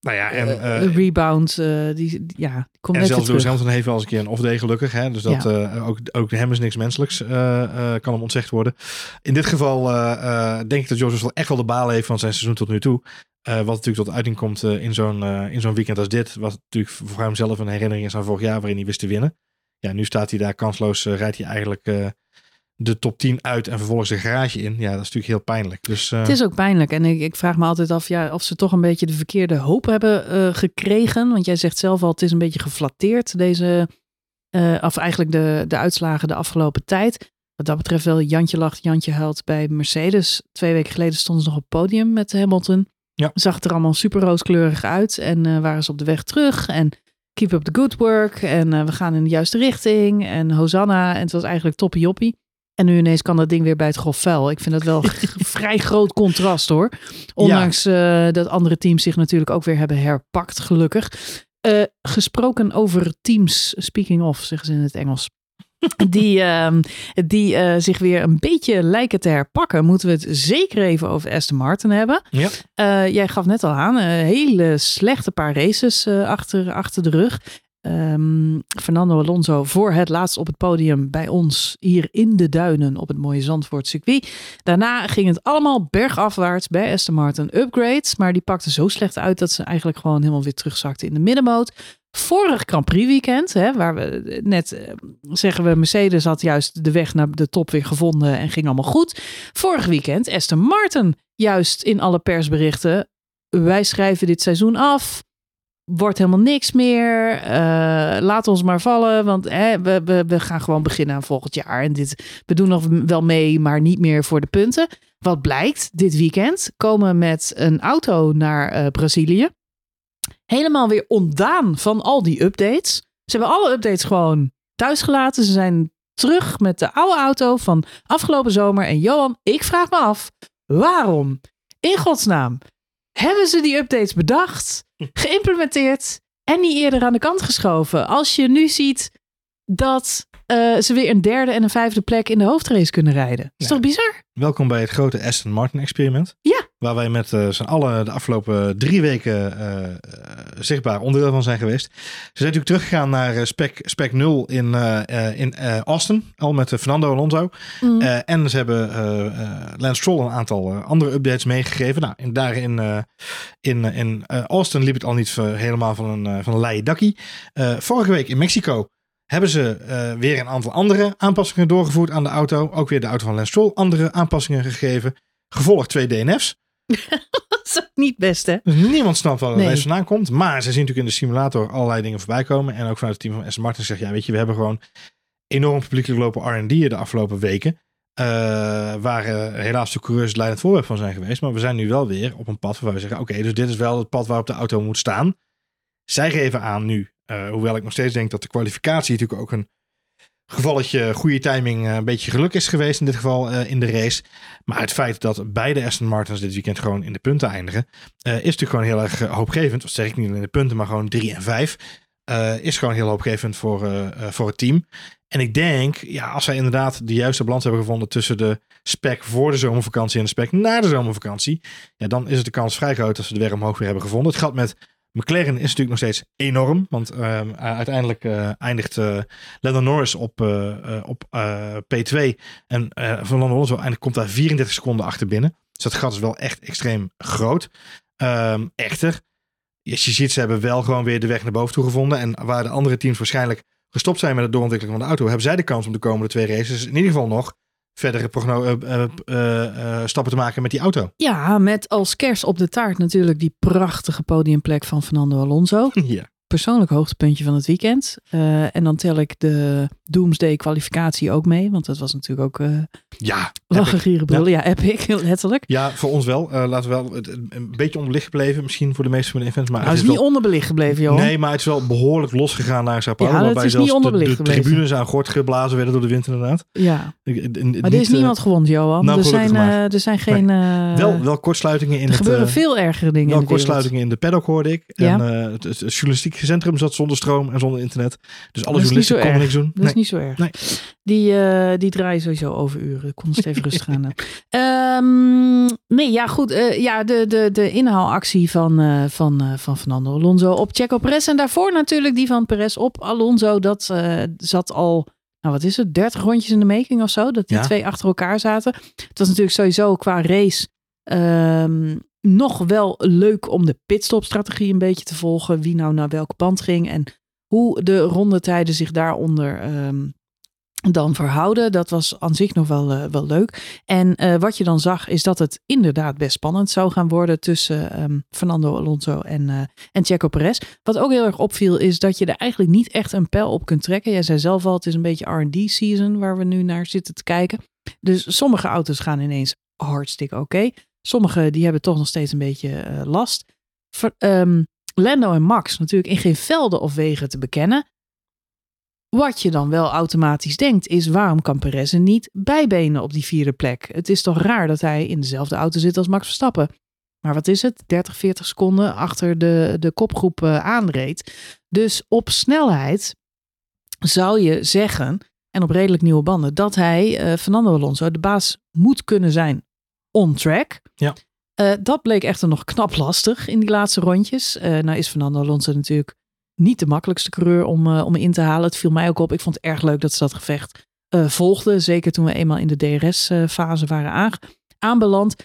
S2: Nou ja, en,
S1: eh,
S2: eh,
S1: rebound. eh, die, die- ja, die komt
S2: en
S1: net
S2: zelfs Lewis. Hamilton heeft wel eens een keer een off-day gelukkig. Hè? Dus dat, eh, ook, ook hem is niks menselijks. eh, eh, kan hem ontzegd worden. In dit geval eh, eh, denk ik dat George Russell echt wel de balen heeft van zijn seizoen tot nu toe. Eh, wat natuurlijk tot uiting komt eh, in zo'n in zo'n weekend als dit. Wat natuurlijk voor hem zelf een herinnering is aan vorig jaar waarin hij wist te winnen. Ja, nu staat hij daar kansloos. rijdt hij eigenlijk eh, de top 10 uit en vervolgens de garage in. Ja, dat is natuurlijk heel pijnlijk. Dus, eh,
S1: Het is ook pijnlijk. En ik, ik vraag me altijd af ja, of ze toch een beetje de verkeerde hoop hebben eh, gekregen. Want jij zegt zelf al, het is een beetje geflatteerd, deze, eh, of eigenlijk de, de uitslagen de afgelopen tijd. Wat dat betreft wel Jantje lacht, Jantje huilt bij Mercedes. Twee weken geleden stonden ze nog op het podium met Hamilton.
S2: Ja.
S1: Zag het er allemaal super rooskleurig uit. En waren ze op de weg terug. En keep up the good work. En we gaan in de juiste richting. En Hosanna. En het was eigenlijk toppie joppie. En nu ineens kan dat ding weer bij het grof vuil. Ik vind dat wel vrij groot contrast hoor. Ondanks eh, dat andere teams zich natuurlijk ook weer hebben herpakt, gelukkig. Eh, gesproken over teams, speaking of, zeggen ze in het Engels. Die, ehm, die eh, zich weer een beetje lijken te herpakken, moeten we het zeker even over Aston Martin hebben.
S2: Ja.
S1: Jij gaf net al aan, een hele slechte paar races achter, achter de rug. Ehm, Fernando Alonso voor het laatst op het podium bij ons hier in de duinen op het mooie Zandvoort circuit. Daarna ging het allemaal bergafwaarts bij Aston Martin upgrades, maar die pakte zo slecht uit dat ze eigenlijk gewoon helemaal weer terugzakten in de middenmoot. Vorig Grand Prix weekend, hè, waar we net eh, zeggen we Mercedes had juist de weg naar de top weer gevonden en ging allemaal goed. Vorig weekend Aston Martin juist in alle persberichten wij schrijven dit seizoen af wordt helemaal niks meer. Eh, laat ons maar vallen, want hè, we, we, we gaan gewoon beginnen aan volgend jaar. En dit, we doen nog wel mee, maar niet meer voor de punten. Wat blijkt, dit weekend komen met een auto naar eh, Brazilië. Helemaal weer ontdaan van al die updates. Ze hebben alle updates gewoon thuis gelaten. Ze zijn terug met de oude auto van afgelopen zomer. En Johan, ik vraag me af, waarom in godsnaam hebben ze die updates bedacht, geïmplementeerd en niet eerder aan de kant geschoven? Als je nu ziet dat eh, ze weer een derde en een vijfde plek in de hoofdrace kunnen rijden. Is
S2: Ja.
S1: toch bizar?
S2: Welkom bij het grote Aston Martin experiment.
S1: Ja.
S2: Waar wij met eh, z'n allen de afgelopen drie weken eh, eh, zichtbaar onderdeel van zijn geweest. Ze zijn natuurlijk teruggegaan naar spec, spec 0 in, in Austin. Al met Fernando Alonso.
S1: Mm.
S2: Eh, en ze hebben Lance Stroll een aantal andere updates meegegeven. Nou, en daar in, in, in Austin liep het al niet helemaal van een, van een leien dakkie. Vorige week in Mexico hebben ze weer een aantal andere aanpassingen doorgevoerd aan de auto. Ook weer de auto van Lance Stroll andere aanpassingen gegeven. Gevolgd twee DNF's.
S1: dat is ook niet best, hè?
S2: Dus niemand snapt waar
S1: Nee.
S2: het vandaan komt. Maar ze zien natuurlijk in de simulator allerlei dingen voorbij komen. En ook vanuit het team van Aston Martin zegt, ja weet je, we hebben gewoon enorm publiekelijk lopen R&D de afgelopen weken. Eh, waar eh, helaas de coureurs het leidend voorwerp van zijn geweest. Maar we zijn nu wel weer op een pad waar we zeggen, oké, dus dit is wel het pad waarop de auto moet staan. Zij geven aan nu, eh, hoewel ik nog steeds denk dat de kwalificatie natuurlijk ook een gevalletje goede timing, eh, een beetje geluk is geweest in dit geval eh, in de race. Maar het feit dat beide Aston Martins dit weekend gewoon in de punten eindigen, eh, is natuurlijk gewoon heel erg hoopgevend. Dat zeg ik niet in de punten, maar gewoon 3 en 5. eh, is gewoon heel hoopgevend voor, voor het team. En ik denk, ja, als zij inderdaad de juiste balans hebben gevonden tussen de spec voor de zomervakantie en de spec na de zomervakantie, ja, dan is het de kans vrij groot dat ze de weg omhoog weer hebben gevonden. Het gaat met McLaren is natuurlijk nog steeds enorm, want ehm, uiteindelijk eh, eindigt eh Lando Norris op, eh, op eh, P2 en eh Fernando Alonso eindigt, komt daar 34 seconden achter binnen. Dus dat gat is wel echt extreem groot. Ehm, echter, je ziet, ze hebben wel gewoon weer de weg naar boven toe gevonden. En waar de andere teams waarschijnlijk gestopt zijn met het doorontwikkelen van de auto, hebben zij de kans om de komende twee races in ieder geval nog verdere eh, stappen te maken met die auto.
S1: Ja, met als kers op de taart natuurlijk die prachtige podiumplek van Fernando Alonso.
S2: ja.
S1: Persoonlijk hoogtepuntje van het weekend. Eh, en dan tel ik de Doomsday kwalificatie ook mee. Want dat was natuurlijk ook uh,
S2: ja,
S1: lachen, brullen. Ja. epic, letterlijk.
S2: Ja, voor ons wel. Uh, laten we wel het, een beetje onderbelicht gebleven. Misschien voor de meeste van de events. Maar
S1: nou, het is, niet wel... onderbelicht gebleven, joh.
S2: Nee, maar het is wel behoorlijk losgegaan naar Sao Paulo.
S1: Ja, het is niet onderbelicht
S2: de, de tribunes aan gort geblazen werden door de wind inderdaad.
S1: Ja. maar er is niemand gewond, Johan. Nou, er, zijn, er zijn geen...
S2: Nee. wel, wel kortsluitingen in
S1: er
S2: het...
S1: Er gebeuren veel ergere dingen
S2: Wel kortsluitingen in de paddock hoorde ik. En het, het journalistiek centrum zat zonder stroom en zonder internet. Dus alle journalisten konden niks doen.
S1: Dat is niet zo erg. Nee. Die, uh, die draaien sowieso overuren. Kon het even rustig aan. Um, nee, ja goed. Uh, ja, de, de, de inhaalactie van, uh, van, van Fernando Alonso op Checo Perez. En daarvoor natuurlijk die van Perez op Alonso. Dat zat al, nou wat is het, 30 rondjes in de making of zo. Dat die ja. twee achter elkaar zaten. Het was natuurlijk sowieso qua race... Um, nog wel leuk om de pitstopstrategie een beetje te volgen. Wie nou naar welke band ging en hoe de rondetijden zich daaronder um, dan verhouden. Dat was aan zich nog wel, uh, wel leuk. En uh, wat je dan zag is dat het inderdaad best spannend zou gaan worden tussen um, Fernando Alonso en, uh, en Checo Perez. Wat ook heel erg opviel is dat je er eigenlijk niet echt een pijl op kunt trekken. Jij zei zelf al, het is een beetje R&D season waar we nu naar zitten te kijken. Dus sommige auto's gaan ineens hartstikke oké. Sommige die hebben toch nog steeds een beetje uh, last. Ver, um, Lando en Max natuurlijk in geen velden of wegen te bekennen. Wat je dan wel automatisch denkt is waarom kan Perez er niet bijbenen op die vierde plek? Het is toch raar dat hij in dezelfde auto zit als Max Verstappen. Maar wat is het? 30, 40 seconden achter de, de kopgroep uh, aanreed. Dus op snelheid zou je zeggen, en op redelijk nieuwe banden, dat hij, uh, Fernando Alonso, de baas moet kunnen zijn on track.
S2: Ja.
S1: Uh, dat bleek echter nog knap lastig in die laatste rondjes. Uh, nou is Fernando Alonso natuurlijk niet de makkelijkste coureur om, uh, om in te halen. Het viel mij ook op. Ik vond het erg leuk dat ze dat gevecht volgden. Zeker toen we eenmaal in de DRS-fase waren aan, aanbeland.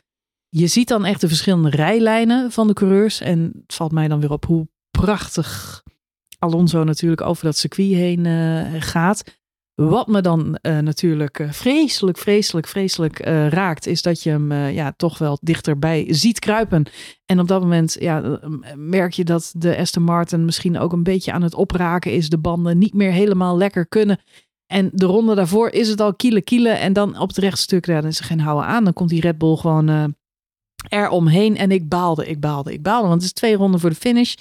S1: Je ziet dan echt de verschillende rijlijnen van de coureurs. En het valt mij dan weer op hoe prachtig Alonso natuurlijk over dat circuit heen gaat. Wat me dan uh, natuurlijk uh, vreselijk, vreselijk, vreselijk uh, raakt, is dat je hem ja, toch wel dichterbij ziet kruipen. En op dat moment ja, merk je dat de Aston Martin misschien ook een beetje aan het opraken is. De banden niet meer helemaal lekker kunnen. En de ronde daarvoor is het al kiele kiele. En dan op het rechtstuk, ja, dan is geen houden aan. Dan komt die Red Bull gewoon er omheen. En ik baalde, ik baalde, ik baalde. Want het is twee ronden voor de finish.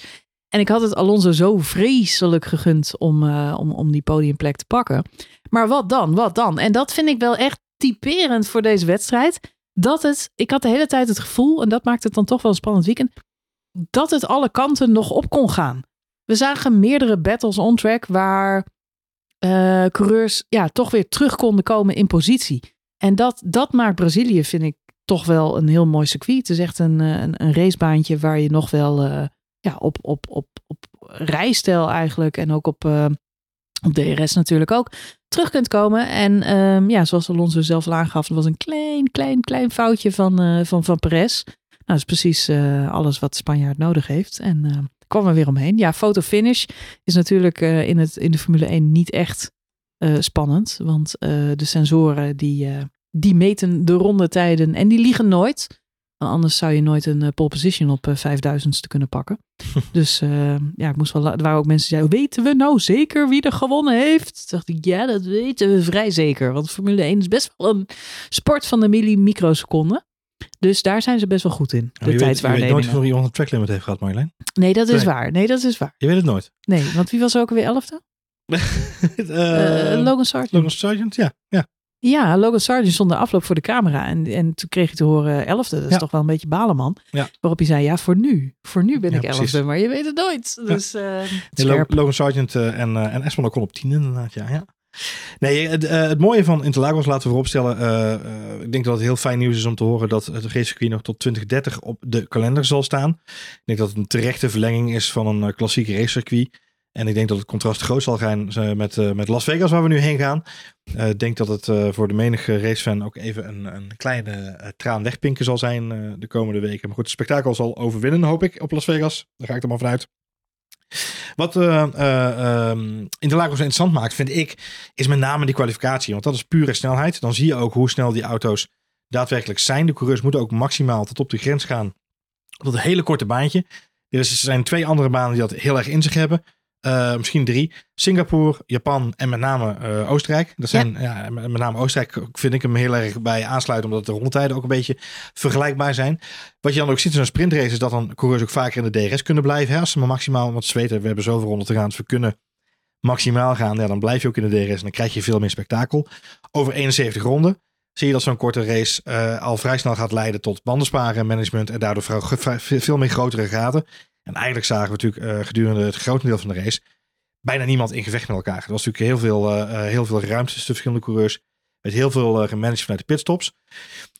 S1: En ik had het Alonso zo vreselijk gegund om, uh, om, om die podiumplek te pakken. Maar wat dan? Wat dan? En dat vind ik wel echt typerend voor deze wedstrijd. Dat het, ik had de hele tijd het gevoel, en dat maakt het dan toch wel een spannend weekend, dat het alle kanten nog op kon gaan. We zagen meerdere battles on track waar uh, coureurs ja, toch weer terug konden komen in positie. En dat, dat maakt Brazilië, vind ik, toch wel een heel mooi circuit. Het is echt een, een, een racebaantje waar je nog wel ja, op, op, op, op rijstijl eigenlijk en ook op, uh, op DRS natuurlijk ook terug kunt komen. En um, ja, zoals Alonso zelf al aangaf, er was een klein, klein, klein foutje van, uh, van, van Perez. Nou, dat is precies uh, alles wat Spanjaard nodig heeft. En kwam er weer omheen. Ja, foto finish is natuurlijk in, het, in de Formule 1 niet echt spannend. Want de sensoren die, die meten de rondetijden en die liegen nooit. Anders zou je nooit een pole position op vijfduizendste kunnen pakken. dus uh, ja, ik moest wel. Er waren ook mensen die zeiden: Weten we nou zeker wie er gewonnen heeft? Toen dacht ik: Ja, dat weten we vrij zeker. Want Formule 1 is best wel een sport van de millimicroseconden. Dus daar zijn ze best wel goed in. De
S2: je
S1: tijdswaarneming.
S2: Weet, je weet nooit of iemand een tracklimit heeft gehad, Marjolein?
S1: Nee, dat is nee. waar. Nee, dat is waar.
S2: Je weet het nooit.
S1: Nee, want wie was er ook weer elfde? uh, uh, Logan Sargent.
S2: Logan Sargent, ja. ja.
S1: Ja, Logan Sargent stond de afloop voor de camera. En, en toen kreeg je te horen elfde. Dat is
S2: ja.
S1: toch wel een beetje balen, man.
S2: Ja.
S1: Waarop hij zei, ja, voor nu. Voor nu ben
S2: Ja,
S1: ik elfde,
S2: precies.
S1: maar je weet het nooit. Dus uh,
S2: Nee. Lo- Logan Sargent eh, en, eh en Esmond kon op 10 inderdaad, ja. ja. Nee, het, eh, het mooie van Interlagos laten we vooropstellen. eh, eh, ik denk dat het heel fijn nieuws is om te horen dat het racecircuit nog tot 2030 op de kalender zal staan. Ik denk dat het een terechte verlenging is van een eh, klassieke racecircuit. En ik denk dat het contrast groot zal zijn eh, met, eh, met Las Vegas, waar we nu heen gaan. Eh, ik denk dat het voor de menige racefan ook even een, een kleine eh, traan wegpinken zal zijn de komende weken. Maar goed, het spektakel zal overwinnen, hoop ik, op Las Vegas. Daar ga ik er maar vanuit. Wat eh eh, ehm, Interlagos interessant maakt, vind ik, is met name die kwalificatie. Want dat is pure snelheid. Dan zie je ook hoe snel die auto's daadwerkelijk zijn. De coureurs moeten ook maximaal tot op de grens gaan. Op dat hele korte baantje. Er zijn twee andere banen die dat heel erg in zich hebben. Eh, misschien drie. Singapore, Japan en met name eh, Oostenrijk. Dat zijn, ja. met met name Oostenrijk vind ik hem heel erg bij aansluiten, omdat de rondtijden ook een beetje vergelijkbaar zijn. Wat je dan ook ziet in een sprintrace is dat dan coureurs ook vaker in de DRS kunnen blijven. Hè? Als ze maar maximaal, want ze weten, we hebben zoveel ronden te gaan, dus we kunnen maximaal gaan. Ja, dan blijf je ook in de DRS en dan krijg je veel meer spektakel. Over 71 ronden zie je dat zo'n korte race eh, al vrij snel gaat leiden tot bandensparen, management en daardoor veel meer grotere gaten. En eigenlijk zagen we natuurlijk eh, gedurende het grotendeel van de race bijna niemand in gevecht met elkaar. Er was natuurlijk heel veel, eh, eh, heel veel ruimte tussen de verschillende coureurs. Met heel veel gemanaged vanuit de pitstops.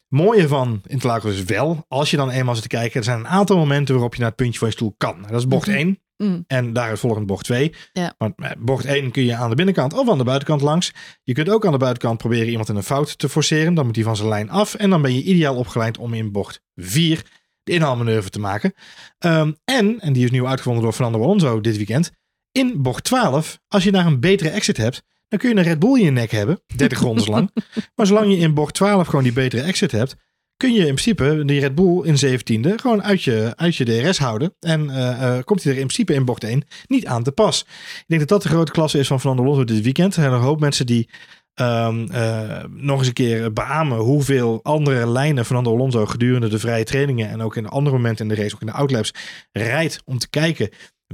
S2: Mooie van Interlagos is wel, als je dan eenmaal zit te kijken, er zijn een aantal momenten waarop je naar het puntje van je stoel kan. Dat is bocht
S1: Mhm.
S2: 1
S1: Mm.
S2: en daar volgend bocht 2.
S1: Ja.
S2: Want bocht 1 kun je aan de binnenkant of aan de buitenkant langs. Je kunt ook aan de buitenkant proberen iemand in een fout te forceren. Dan moet hij van zijn lijn af. En dan ben je ideaal opgeleid om in bocht 4 de inhaalmanoeuvre te maken. Ehm, en, en die is nieuw uitgevonden door Fernando Alonso dit weekend. In bocht 12, als je daar een betere exit hebt, dan kun je een Red Bull in je nek hebben. 30 rondes lang. Maar zolang je in bocht 12 gewoon die betere exit hebt, kun je in principe die Red Bull in 17e gewoon uit je, uit je DRS houden. En eh, eh, komt hij er in principe in bocht 1 niet aan te pas. Ik denk dat dat de grote klasse is van Fernando Alonso dit weekend. Er zijn een hoop mensen die ehm, eh, nog eens een keer beamen hoeveel andere lijnen Fernando Alonso gedurende de vrije trainingen en ook in andere momenten in de race, ook in de outlaps, rijdt om te kijken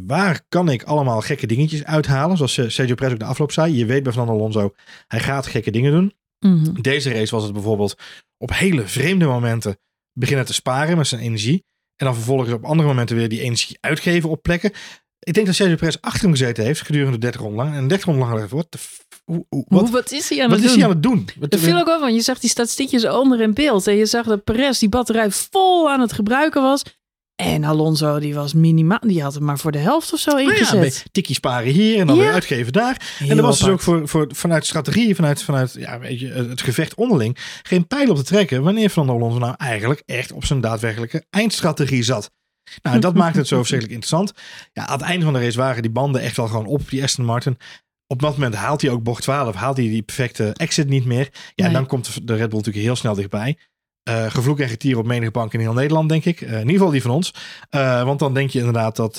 S2: waar kan ik allemaal gekke dingetjes uithalen. Zoals eh, Sergio Perez ook de afloop zei. Je weet bij Fernando Alonso, hij gaat gekke dingen doen.
S1: Mhm.
S2: Deze race was het bijvoorbeeld op hele vreemde momenten beginnen te sparen met zijn energie. En dan vervolgens op andere momenten weer die energie uitgeven op plekken. Ik denk dat Sergio Perez achter hem gezeten heeft gedurende 30 ronden lang. En 30 ronden lang dacht the f- hoe, hoe- wat,
S1: Hoe, wat is hij aan
S2: wat
S1: het
S2: is
S1: doen?
S2: hij aan het doen? Wat-
S1: Dat viel ook wel van. Je zag die statistiekjes onder in beeld. En je zag dat Perez die batterij vol aan het gebruiken was. En Alonso die was minimaal. Die had hem maar voor de helft of zo
S2: Nou ja,
S1: ingezet.
S2: een beetje tikkie sparen hier en dan
S1: Ja.
S2: weer uitgeven daar. en er was dus ook voor, voor, vanuit strategie, vanuit, vanuit ja, weet je, het gevecht onderling, geen pijl op te trekken wanneer Fernando Alonso nou eigenlijk echt op zijn daadwerkelijke eindstrategie zat. Nou, en dat maakt het zo verschrikkelijk interessant. Ja, aan het einde van de race waren die banden echt wel gewoon op, die Aston Martin. Op dat moment haalt hij ook bocht 12, haalt hij die perfecte exit niet meer. Ja, en dan komt de Red Bull natuurlijk heel snel dichtbij. Eh gevloek en getier op menige bank in heel Nederland, denk ik. Eh, in ieder geval die van ons. Eh, want dan denk je inderdaad dat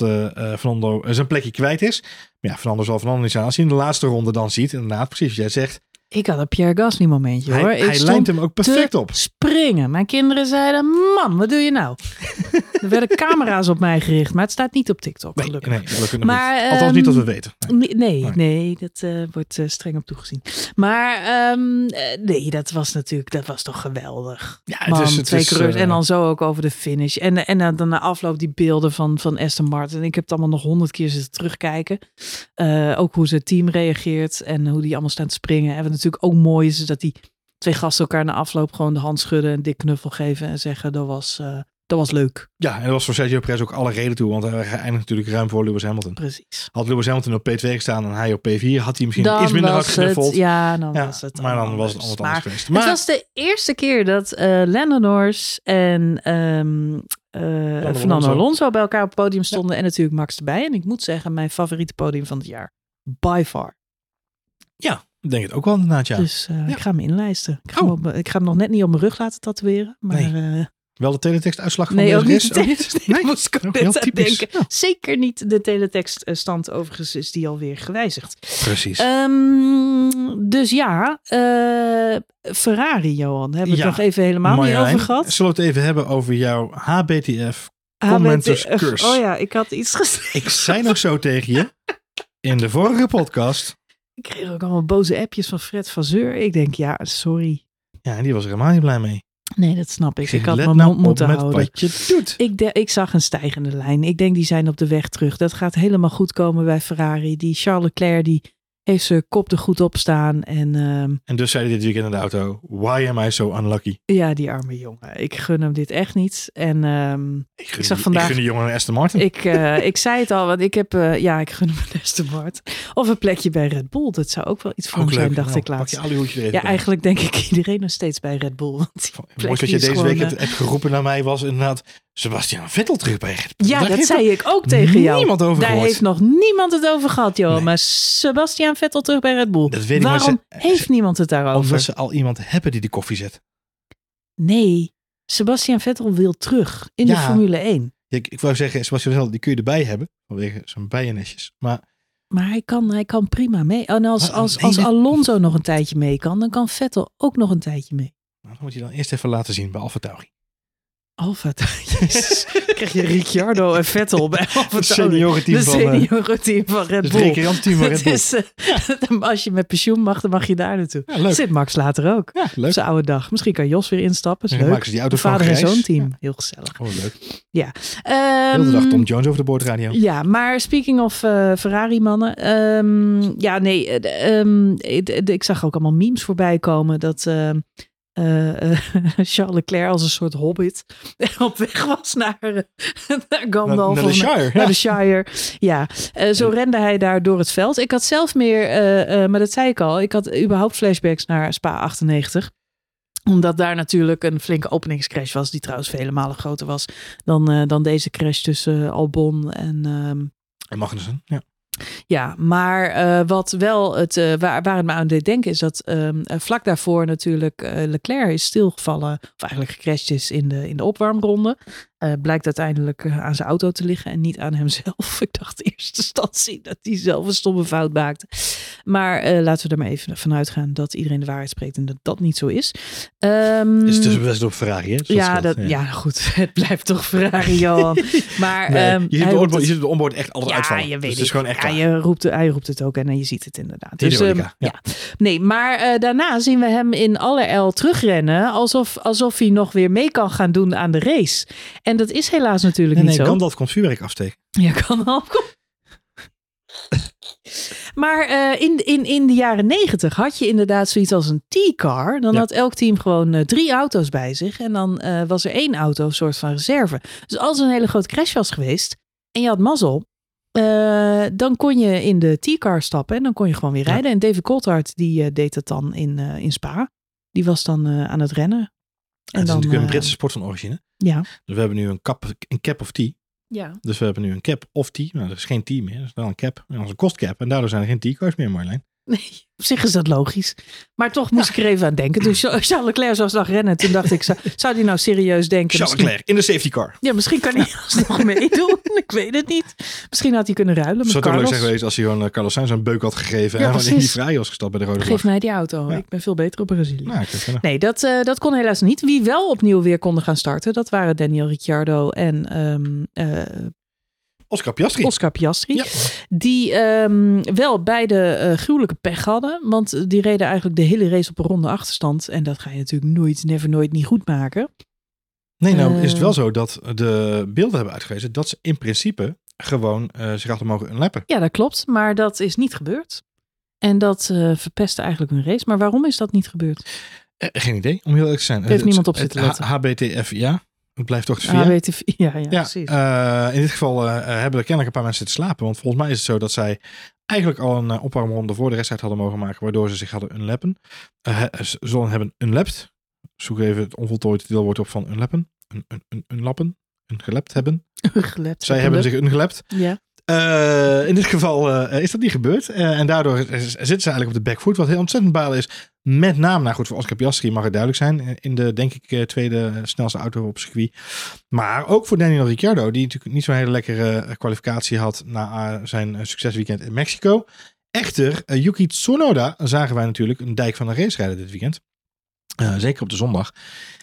S2: Fernando zijn plekje kwijt is. Maar ja, Fernando zal Fernando niet zijn. Als hij in de laatste ronde dan ziet, inderdaad, precies wat jij zegt.
S1: Ik had een Pierre Gasly momentje
S2: Hij,
S1: hoor. Ik
S2: hij lijnt hem ook perfect op.
S1: springen. Mijn kinderen zeiden, mam, wat doe je nou? er werden camera's op mij gericht, maar het staat niet op TikTok.
S2: Nee,
S1: gelukkig.
S2: nee, gelukkig nog
S1: Maar,
S2: niet. Althans niet dat we
S1: ehm,
S2: weten.
S1: Nee, nee,
S2: Nee.
S1: nee, dat eh, wordt eh, streng op toegezien. Maar ehm, eh, nee, dat was natuurlijk, dat was toch geweldig.
S2: Ja, het
S1: Man,
S2: is, het
S1: twee
S2: is,
S1: en dan zo ook over de finish. En, en dan, na afloop die beelden van, van Aston Martin. Ik heb het allemaal nog honderd keer zitten terugkijken. Ook hoe zijn team reageert en hoe die allemaal staan te springen. En natuurlijk ook mooi is, is dat die twee gasten elkaar na afloop gewoon de hand schudden. Een dik knuffel geven en zeggen dat was, eh, dat was leuk.
S2: Ja, en dat was voor Sergio Perez ook alle reden toe. Want hij eindigt natuurlijk ruim voor Lewis Hamilton.
S1: Precies.
S2: Had Lewis Hamilton op P2 gestaan en hij op P4, had hij misschien
S1: Dan
S2: iets minder hard geknuffeld.
S1: ja, dan
S2: Ja,
S1: was het
S2: maar dan was het
S1: anders.
S2: allemaal anders
S1: Maar
S2: geweest. Maar
S1: Het was de eerste keer dat eh Lando Norris en eh, Fernando
S2: Alonso.
S1: Bij elkaar op het podium stonden. En natuurlijk Max erbij. En ik moet zeggen, mijn favoriete podium van het jaar. By far.
S2: ja, denk het ook wel inderdaad, ja.
S1: Dus eh,
S2: Ja.
S1: ik ga hem inlijsten. Ik ga,
S2: Oh.
S1: hem op- ik ga hem nog net niet op mijn rug laten tatoeëren. Maar
S2: Nee.
S1: eh,
S2: Wel de teletext-uitslag van
S1: nee,
S2: deze
S1: ook niet. De teletext,
S2: Nee?
S1: nee, moest ik ook
S2: Ook
S1: net
S2: heel
S1: aan
S2: typisch.
S1: denken.
S2: Ja.
S1: Zeker niet de teletekststand. Overigens is die alweer gewijzigd.
S2: Precies.
S1: Ehm, dus ja, eh, Ferrari, Johan. Hebben we
S2: Ja,
S1: het nog even helemaal niet over gehad?
S2: Zullen we het even hebben over jouw HBTF? Commenters
S1: HBT
S2: curse.
S1: Oh ja, ik had iets geschreven.
S2: Ik zei nog zo tegen je in de vorige podcast.
S1: Ik kreeg ook allemaal boze appjes van Fred van Zeur. Ik denk, ja, sorry.
S2: Ja, en die was er helemaal niet blij mee.
S1: Nee, dat snap ik. Ik,
S2: zeg,
S1: had mijn
S2: nou
S1: mond
S2: op
S1: moeten
S2: met
S1: houden.
S2: wat je doet.
S1: Ik, de, ik zag een stijgende lijn. Ik denk, die zijn op de weg terug. Dat gaat helemaal goed komen bij Ferrari. Die Charles Leclerc, die heeft zijn kop er goed op staan. En ehm,
S2: En dus zei hij dit weekend in de auto, why am I so unlucky?
S1: ja, die arme jongen. Ik gun hem dit echt niet. En ehm,
S2: Ik, gun
S1: zag vandaag-
S2: Ik gun die jongen een Aston Martin.
S1: ik, eh, ik zei het al, want ik heb, eh, ja, ik gun hem een Aston Martin. Of een plekje bij Red Bull. Dat zou ook wel iets voor
S2: Ook
S1: hem zijn, dacht
S2: Nou,
S1: ik
S2: Pak
S1: laatst.
S2: je alle
S1: Ja, eigenlijk denk ik iedereen nog steeds bij Red Bull. Want
S2: Mooi dat je deze
S1: gewoon,
S2: week
S1: eh,
S2: hebt geroepen naar mij was inderdaad Sebastian Vettel terug bij Red Bull.
S1: Ja,
S2: Daar
S1: dat zei ik ook tegen jou.
S2: niemand over
S1: Daar
S2: gehoord.
S1: heeft nog niemand het over gehad, joh.
S2: Nee.
S1: Maar Sebastian Vettel terug bij Red Bull.
S2: Dat weet ik,
S1: Waarom
S2: ze-
S1: heeft niemand het daarover?
S2: Omdat ze al iemand hebben die de koffie zet.
S1: Nee, Sebastian Vettel wil terug in de. Formule 1.
S2: Ik, ik wou zeggen, Sebastian Vettel, die kun je erbij hebben. Vanwege zijn bijennestjes. Maar
S1: Maar hij kan, hij kan prima mee. En als, als, als Alonso nog een tijdje mee kan, dan kan Vettel ook nog een tijdje mee.
S2: nou, dan moet je dan eerst even laten zien bij Alfa Tauri.
S1: Alfa Jezus. Krijg je Ricciardo en Vettel bij Alfa
S2: Het seniorenteam
S1: De
S2: van, eh,
S1: seniorenteam van Red
S2: Het
S1: Bull.
S2: recreantieteam van Red
S1: Het
S2: Bull.
S1: is, eh, als je met pensioen mag, dan mag je daar naartoe.
S2: Ja.
S1: Zit Max later ook.
S2: Ja, leuk.
S1: zijn oude dag. Misschien kan Jos weer instappen. Is leuk.
S2: ze die auto van
S1: Vader en zoon team. Heel gezellig.
S2: Oh, leuk.
S1: Ehm,
S2: Heel de dag Tom Jones over de boordradio.
S1: Ja, maar speaking of eh, Ferrari-mannen. ehm, ja, nee. eh, ehm, ik, zag ook allemaal memes voorbij komen dat ehm, eh, eh, Charles Leclerc als een soort hobbit op weg was naar, eh, naar Gandalf.
S2: Naar de Shire,
S1: Naar
S2: ja.
S1: de Shire. Ja, zo rende hij daar door het veld. Ik had zelf meer, maar dat zei ik al, ik had überhaupt flashbacks naar Spa 98 omdat daar natuurlijk een flinke openingscrash was, die trouwens vele malen groter was dan, dan deze crash tussen Albon en, ehm,
S2: En Magnussen. Ja.
S1: Ja, maar eh, wat wel het, eh, waar, waar het me aan deed denken is dat ehm, eh, vlak daarvoor natuurlijk Leclerc is stilgevallen, of eigenlijk gecrashed is in de, in de opwarmronde. Eh, blijkt uiteindelijk eh, aan zijn auto te liggen en niet aan hemzelf. Ik dacht in eerste instantie dat hij zelf een stomme fout maakte. Maar eh, laten we er maar even vanuit gaan dat iedereen de waarheid spreekt en dat dat niet zo is. Ehm,
S2: Is dus best op Ferrari, hè?
S1: Ja, dat, ja. goed. Het blijft toch Ferrari, Johan. Maar
S2: Nee,
S1: ehm,
S2: je, ziet onboard,
S1: het-
S2: je ziet de onboard echt altijd
S1: ja,
S2: uitvallen.
S1: je
S2: Dus
S1: weet
S2: het is gewoon echt
S1: ja, je roept, hij roept het ook en je ziet het inderdaad. Dus, ehm, ja. Nee, maar daarna zien we hem in allerijl terugrennen. Alsof, alsof hij nog weer mee kan gaan doen aan de race. En dat is helaas natuurlijk
S2: Nee,
S1: niet
S2: nee,
S1: zo.
S2: Gandalf komt vuurwerk afsteken.
S1: Ja, kan. Kom. Maar eh, in, in, in de jaren negentig had je inderdaad zoiets als een T-car. Dan
S2: Ja.
S1: had elk team gewoon eh, drie auto's bij zich. En dan eh, was er één auto, een soort van reserve. Dus als er een hele grote crash was geweest en je had mazzel. dan kon je in de T-car stappen en dan kon je gewoon weer
S2: Ja.
S1: rijden. En David Coulthard die deed dat dan in, in Spa. Die was dan aan het rennen.
S2: En het is natuurlijk een
S1: eh,
S2: Britse sport van origine.
S1: ja.
S2: Dus we hebben nu een cap, een cap of tea.
S1: ja.
S2: Dus we hebben nu een cap of tea. Maar er is geen tea meer. Er is wel een cap. En dat is een kostcap. En daardoor zijn er geen tea-cars meer, Marjolein.
S1: Nee, op zich is dat logisch. Maar toch moest ik er even aan denken. Dus Charles Leclerc nog rennen. Toen dacht ik, zou, zou die nou serieus denken?
S2: Charles
S1: misschien,
S2: Leclerc in de safety car.
S1: Ja, misschien kan hij alsnog meedoen. Ik weet het niet. Misschien had hij kunnen ruilen met
S2: Zou toch leuk zijn geweest als hij gewoon eh, Carlos Sainz een beuk had gegeven.
S1: Ja,
S2: en wanneer hij
S1: precies.
S2: vrij was gestapt bij de rode
S1: Geef
S2: vlag.
S1: mij die auto.
S2: Ja.
S1: Ik ben veel beter op Brazilië.
S2: Nou,
S1: Nee, dat, eh, dat kon helaas niet. Wie wel opnieuw weer konden gaan starten, dat waren Daniel Ricciardo en ehm, eh,
S2: Oscar Piastri.
S1: Oscar Piastri.
S2: Ja.
S1: Die ehm, wel beide eh, gruwelijke pech hadden. Want die reden eigenlijk de hele race op een ronde achterstand. En dat ga je natuurlijk nooit, never nooit niet goed maken.
S2: Nee, nou is het wel zo dat de beelden hebben uitgewezen dat ze in principe gewoon eh, zich hadden mogen unlappen.
S1: Ja, dat klopt. Maar dat is niet gebeurd. En dat eh, verpestte eigenlijk hun race. Maar waarom is dat niet gebeurd?
S2: Geen idee, om heel eerlijk te zijn.
S1: heeft niemand op zitten letten.
S2: HBTF, ja. Het blijft toch het
S1: Ah, je, ja, ja,
S2: Ja,
S1: precies.
S2: eh, in dit geval eh, eh, hebben er kennelijk een paar mensen zitten slapen. Want volgens mij is het zo dat zij eigenlijk al een uh, opwarmronde voor de resttijd hadden mogen maken. Waardoor ze zich hadden unlappen. Ze zullen hebben unlapped. Zoek even het onvoltooid deelwoord op van unlappen. Un, un, un, unlappen. Ungelapt hebben.
S1: Gelept.
S2: Zij hebben zich ungelapt.
S1: Ja.
S2: In dit geval is dat niet gebeurd. En daardoor zitten ze eigenlijk op de backfoot. Wat heel ontzettend balen is. Met name, nou goed, voor Oscar Piastri mag het duidelijk zijn. eh, In de, denk ik, eh, tweede snelste auto op circuit. Maar ook voor Daniel Ricciardo. Die natuurlijk niet zo'n hele lekkere eh, kwalificatie had. Na zijn succesweekend in Mexico. Echter, Yuki Tsunoda zagen wij natuurlijk een dijk van een race rijden dit weekend. Zeker op de zondag.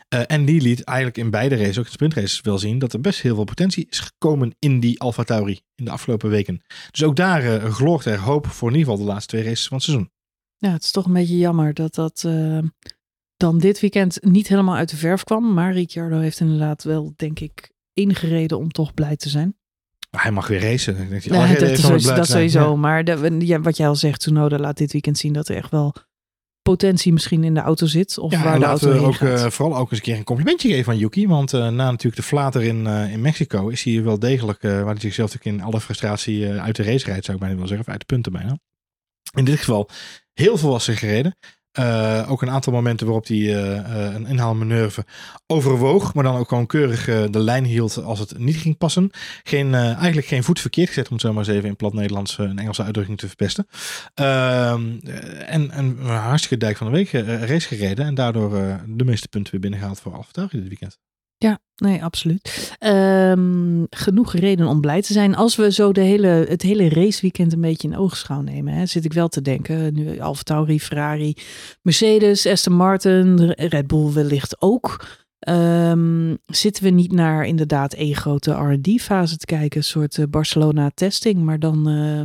S2: En die liet eigenlijk in beide races, ook in sprintraces, wel zien dat er best heel veel potentie is gekomen in die Alfa Tauri in de afgelopen weken. Dus ook daar eh gloort er hoop voor in ieder geval de laatste twee races van het seizoen.
S1: Ja, het is toch een beetje jammer dat dat eh, dan dit weekend niet helemaal uit de verf kwam. Maar Ricciardo heeft inderdaad wel, denk ik, enige reden om toch blij te zijn.
S2: Hij mag weer racen. Ik denk
S1: Ja, dat
S2: blij
S1: dat
S2: zijn.
S1: sowieso.
S2: Ja.
S1: Maar de, ja, wat jij al zegt, Tsunoda laat dit weekend zien dat er echt wel potentie misschien in de auto zit. Of
S2: Ja,
S1: waar de auto
S2: we ook
S1: gaat.
S2: eh, vooral ook eens een keer een complimentje geven aan Yuki. Want eh, na natuurlijk de flater in, in Mexico is hij wel degelijk, waar hij zichzelf natuurlijk in alle frustratie uit de race rijdt, zou ik bijna willen zeggen. Of uit de punten bijna. In dit geval heel volwassen gereden. Eh, ook een aantal momenten waarop hij eh, een inhaalmanoeuvre overwoog. Maar dan ook gewoon keurig de lijn hield als het niet ging passen. Geen, eigenlijk geen voet verkeerd gezet, om het zo maar eens even in plat Nederlands een Engelse uitdrukking te verpesten. Ehm, eh, en, en een hartstikke dijk van de week race gereden. En daardoor de meeste punten weer binnengehaald voor AlphaTauri dit weekend.
S1: Ja, nee, absoluut. Ehm, genoeg reden om blij te zijn. Als we zo de hele, het hele raceweekend een beetje in oogschouw nemen, hè, zit ik wel te denken. Nu Alfa Tauri, Ferrari, Mercedes, Aston Martin, Red Bull wellicht ook. Ehm, zitten we niet naar inderdaad één grote R&D-fase te kijken, een soort eh, Barcelona-testing, maar dan eh,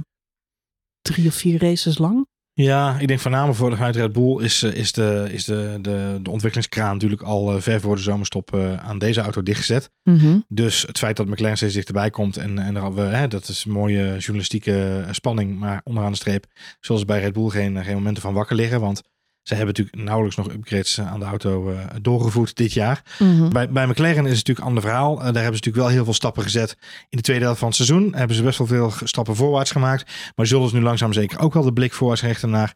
S1: drie of vier races lang?
S2: Ja, ik denk voornamelijk voor de Red Bull is, eh, is, de, is de, de, de ontwikkelingskraan natuurlijk al ver voor de zomerstop aan deze auto dichtgezet.
S1: Mhm.
S2: Dus het feit dat McLaren steeds dichterbij komt en, en we, hè, dat is een mooie journalistieke spanning, maar onderaan de streep zoals bij Red Bull geen, geen momenten van wakker liggen, want ze hebben natuurlijk nauwelijks nog upgrades eh, aan de auto uh, doorgevoerd dit jaar.
S1: Mhm.
S2: Bij, bij McLaren is het natuurlijk een ander verhaal. Uh, daar hebben ze natuurlijk wel heel veel stappen gezet. In de tweede helft van het seizoen hebben ze best wel veel stappen voorwaarts gemaakt. Maar zullen ze nu langzaam zeker ook wel de blik voorwaarts richten naar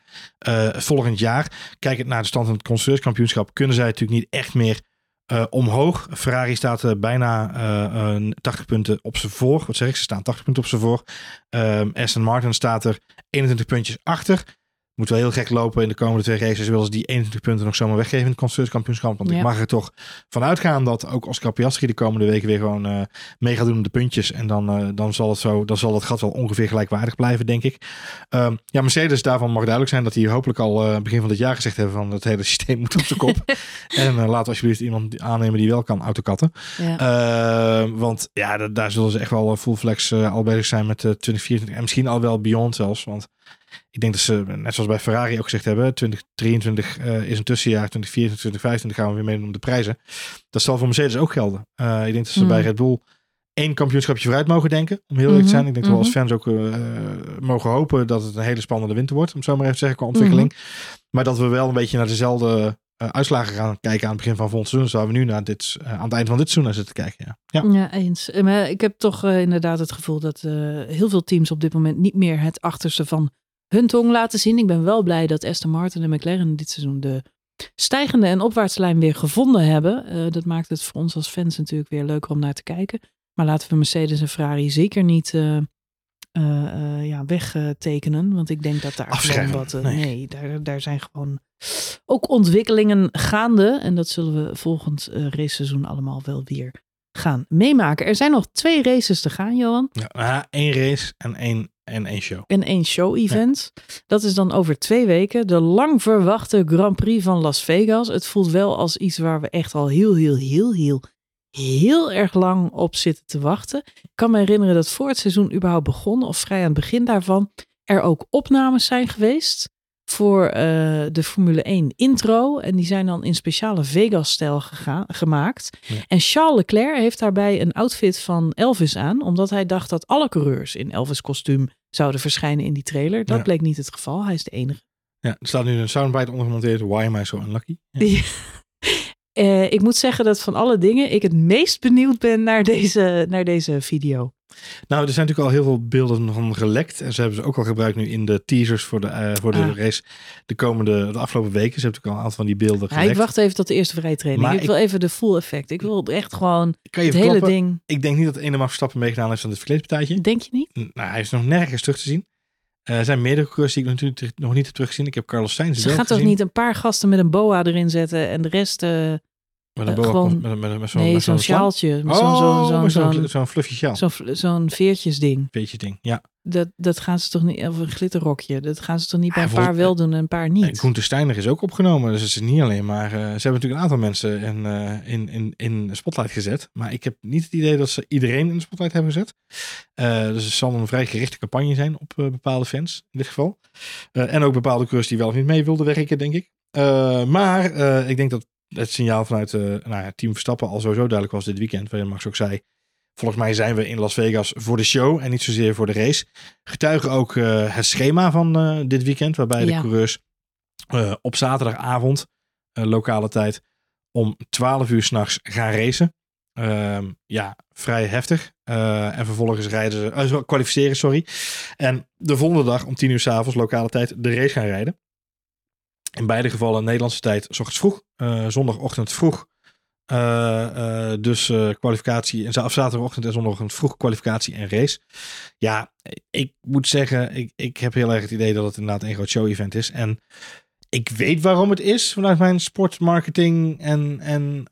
S2: volgend jaar. Kijkend naar de stand van het constructeurskampioenschap kunnen zij natuurlijk niet echt meer omhoog. Ferrari staat bijna 80 punten op ze voor. Wat zeg ik? Ze staan 80 punten op ze voor. Ehm, Aston Martin staat er 21 puntjes achter moet wel heel gek lopen in de komende twee races. Willen ze die 21 punten nog zomaar weggeven in het constructeurskampioenschap. Want ik mag er toch van uitgaan dat ook Oscar Piastri de komende weken weer gewoon uh, mee gaat doen om de puntjes. En dan, uh, dan, zal het zo, dan zal het gat wel ongeveer gelijkwaardig blijven, denk ik. Um, ja, Mercedes, daarvan mag duidelijk zijn dat die hopelijk al uh, begin van dit jaar gezegd hebben van het hele systeem moet op de kop. en laten we alsjeblieft iemand aannemen die wel kan autokatten.
S1: Ja.
S2: Ehm, want ja, daar zullen ze echt wel full flex al bezig zijn met 2024 en misschien al wel beyond zelfs. Want ik denk dat ze, net zoals bij Ferrari ook gezegd hebben, 2023 uh, is een tussenjaar, 2024, 2025 gaan we weer meedoen om de prijzen. Dat zal voor Mercedes ook gelden. Uh, ik denk dat ze
S1: Mm.
S2: bij Red Bull één kampioenschapje vooruit mogen denken, om heel eerlijk te zijn. Ik denk dat we als fans ook uh, mogen hopen dat het een hele spannende winter wordt, om zo maar even te zeggen, qua ontwikkeling. Maar dat we wel een beetje naar dezelfde uitslagen gaan kijken aan het begin van volgend seizoen. Zouden we nu naar dit, aan het eind van dit seizoen naar zitten kijken. Ja,
S1: ja. ja eens. Maar ik heb toch inderdaad het gevoel dat heel veel teams op dit moment niet meer het achterste van hun tong laten zien. Ik ben wel blij dat Aston Martin en McLaren dit seizoen de stijgende en opwaartslijn weer gevonden hebben. Uh, dat maakt het voor ons als fans natuurlijk weer leuker om naar te kijken. Maar laten we Mercedes en Ferrari zeker niet uh, uh, ja, wegtekenen. Want ik denk dat daar gewoon wat... nee, nee daar, daar zijn gewoon ook ontwikkelingen gaande. En dat zullen we volgend raceseizoen allemaal wel weer gaan meemaken. Er zijn nog twee races te gaan, Johan.
S2: Ja, één race en één en één show.
S1: En één show-event. Ja. Dat is dan over twee weken. De lang verwachte Grand Prix van Las Vegas. Het voelt wel als iets waar we echt al heel, heel, heel, heel, heel erg lang op zitten te wachten. Ik kan me herinneren dat voor het seizoen überhaupt begon, of vrij aan het begin daarvan, er ook opnames zijn geweest voor uh, de Formule 1 intro. En die zijn dan in speciale Vegas-stijl gemaakt.
S2: Ja.
S1: En Charles Leclerc heeft daarbij een outfit van Elvis aan, omdat hij dacht dat alle coureurs in Elvis-kostuum zouden verschijnen in die trailer. Dat
S2: Ja.
S1: bleek niet het geval. Hij is de enige.
S2: Ja, er staat nu een soundbite ondergemonteerd. Why am I so unlucky? Ja.
S1: Eh, ik moet zeggen dat van alle dingen ik het meest benieuwd ben naar deze, naar deze video.
S2: Nou, er zijn natuurlijk al heel veel beelden van gelekt. En ze hebben ze ook al gebruikt nu in de teasers voor de, eh, voor de
S1: Ah.
S2: race de komende, de afgelopen weken. Ze hebben natuurlijk al een aantal van die beelden
S1: Ja,
S2: gelekt.
S1: ik wacht even tot de eerste vrije training.
S2: Maar
S1: ik wil even de full effect. Ik wil echt gewoon
S2: Ik kan je
S1: het hele ding.
S2: ik denk niet dat ene Max Verstappen meegedaan heeft aan het verkleedpartijtje.
S1: Denk je niet?
S2: Nou, hij is nog nergens terug te zien. Eh, er zijn meerdere coureurs die ik natuurlijk nog niet heb teruggezien. Ik heb Carlos Sainz
S1: Ze gaat toch niet een paar gasten met een boa erin zetten en de rest... eh,
S2: Met een
S1: eh,
S2: boa
S1: gewoon-
S2: met, met, met zo'n
S1: nee, zo'n sjaaltje.
S2: Oh,
S1: zo'n zo'n zo'n
S2: fluffy sjaal.
S1: zo'n veertjesding.
S2: Beetje ding. Ja.
S1: Dat, dat gaan ze toch niet... Of een glitterrokje. Dat gaan ze toch niet bij een paar
S2: volgens-
S1: wel doen en een paar
S2: En
S1: niet.
S2: Gunther Steiner is ook opgenomen. Dus het is niet alleen maar... eh, ze hebben natuurlijk een aantal mensen in, eh, in, in, in spotlight gezet. Maar ik heb niet het idee dat ze iedereen in de spotlight hebben gezet. Eh, dus het zal een vrij gerichte campagne zijn op eh, bepaalde fans in dit geval. Eh, en ook bepaalde coureurs die wel of niet mee wilden werken, denk ik. Eh, maar eh, ik denk dat het signaal vanuit eh nou ja, Team Verstappen al sowieso duidelijk was dit weekend. Waarin Max ook zei... Volgens mij zijn we in Las Vegas voor de show en niet zozeer voor de race. Getuigen ook eh, het schema van eh, dit weekend, waarbij de coureurs op zaterdagavond, lokale tijd, om 12 uur s'nachts gaan racen. Ehm, ja, vrij heftig. En vervolgens rijden ze, kwalificeren, sorry. En de volgende dag om 10 uur s'avonds, lokale tijd, de race gaan rijden. In beide gevallen Nederlandse tijd, ochtends vroeg. eh, zondagochtend vroeg. Eh, eh, dus kwalificatie, en zaterdagochtend en zondagochtend vroeg kwalificatie en race. Ja, ik moet zeggen, ik, ik heb heel erg het idee dat het inderdaad een groot show-event is. En Ik weet waarom het is vanuit mijn sportmarketing en, en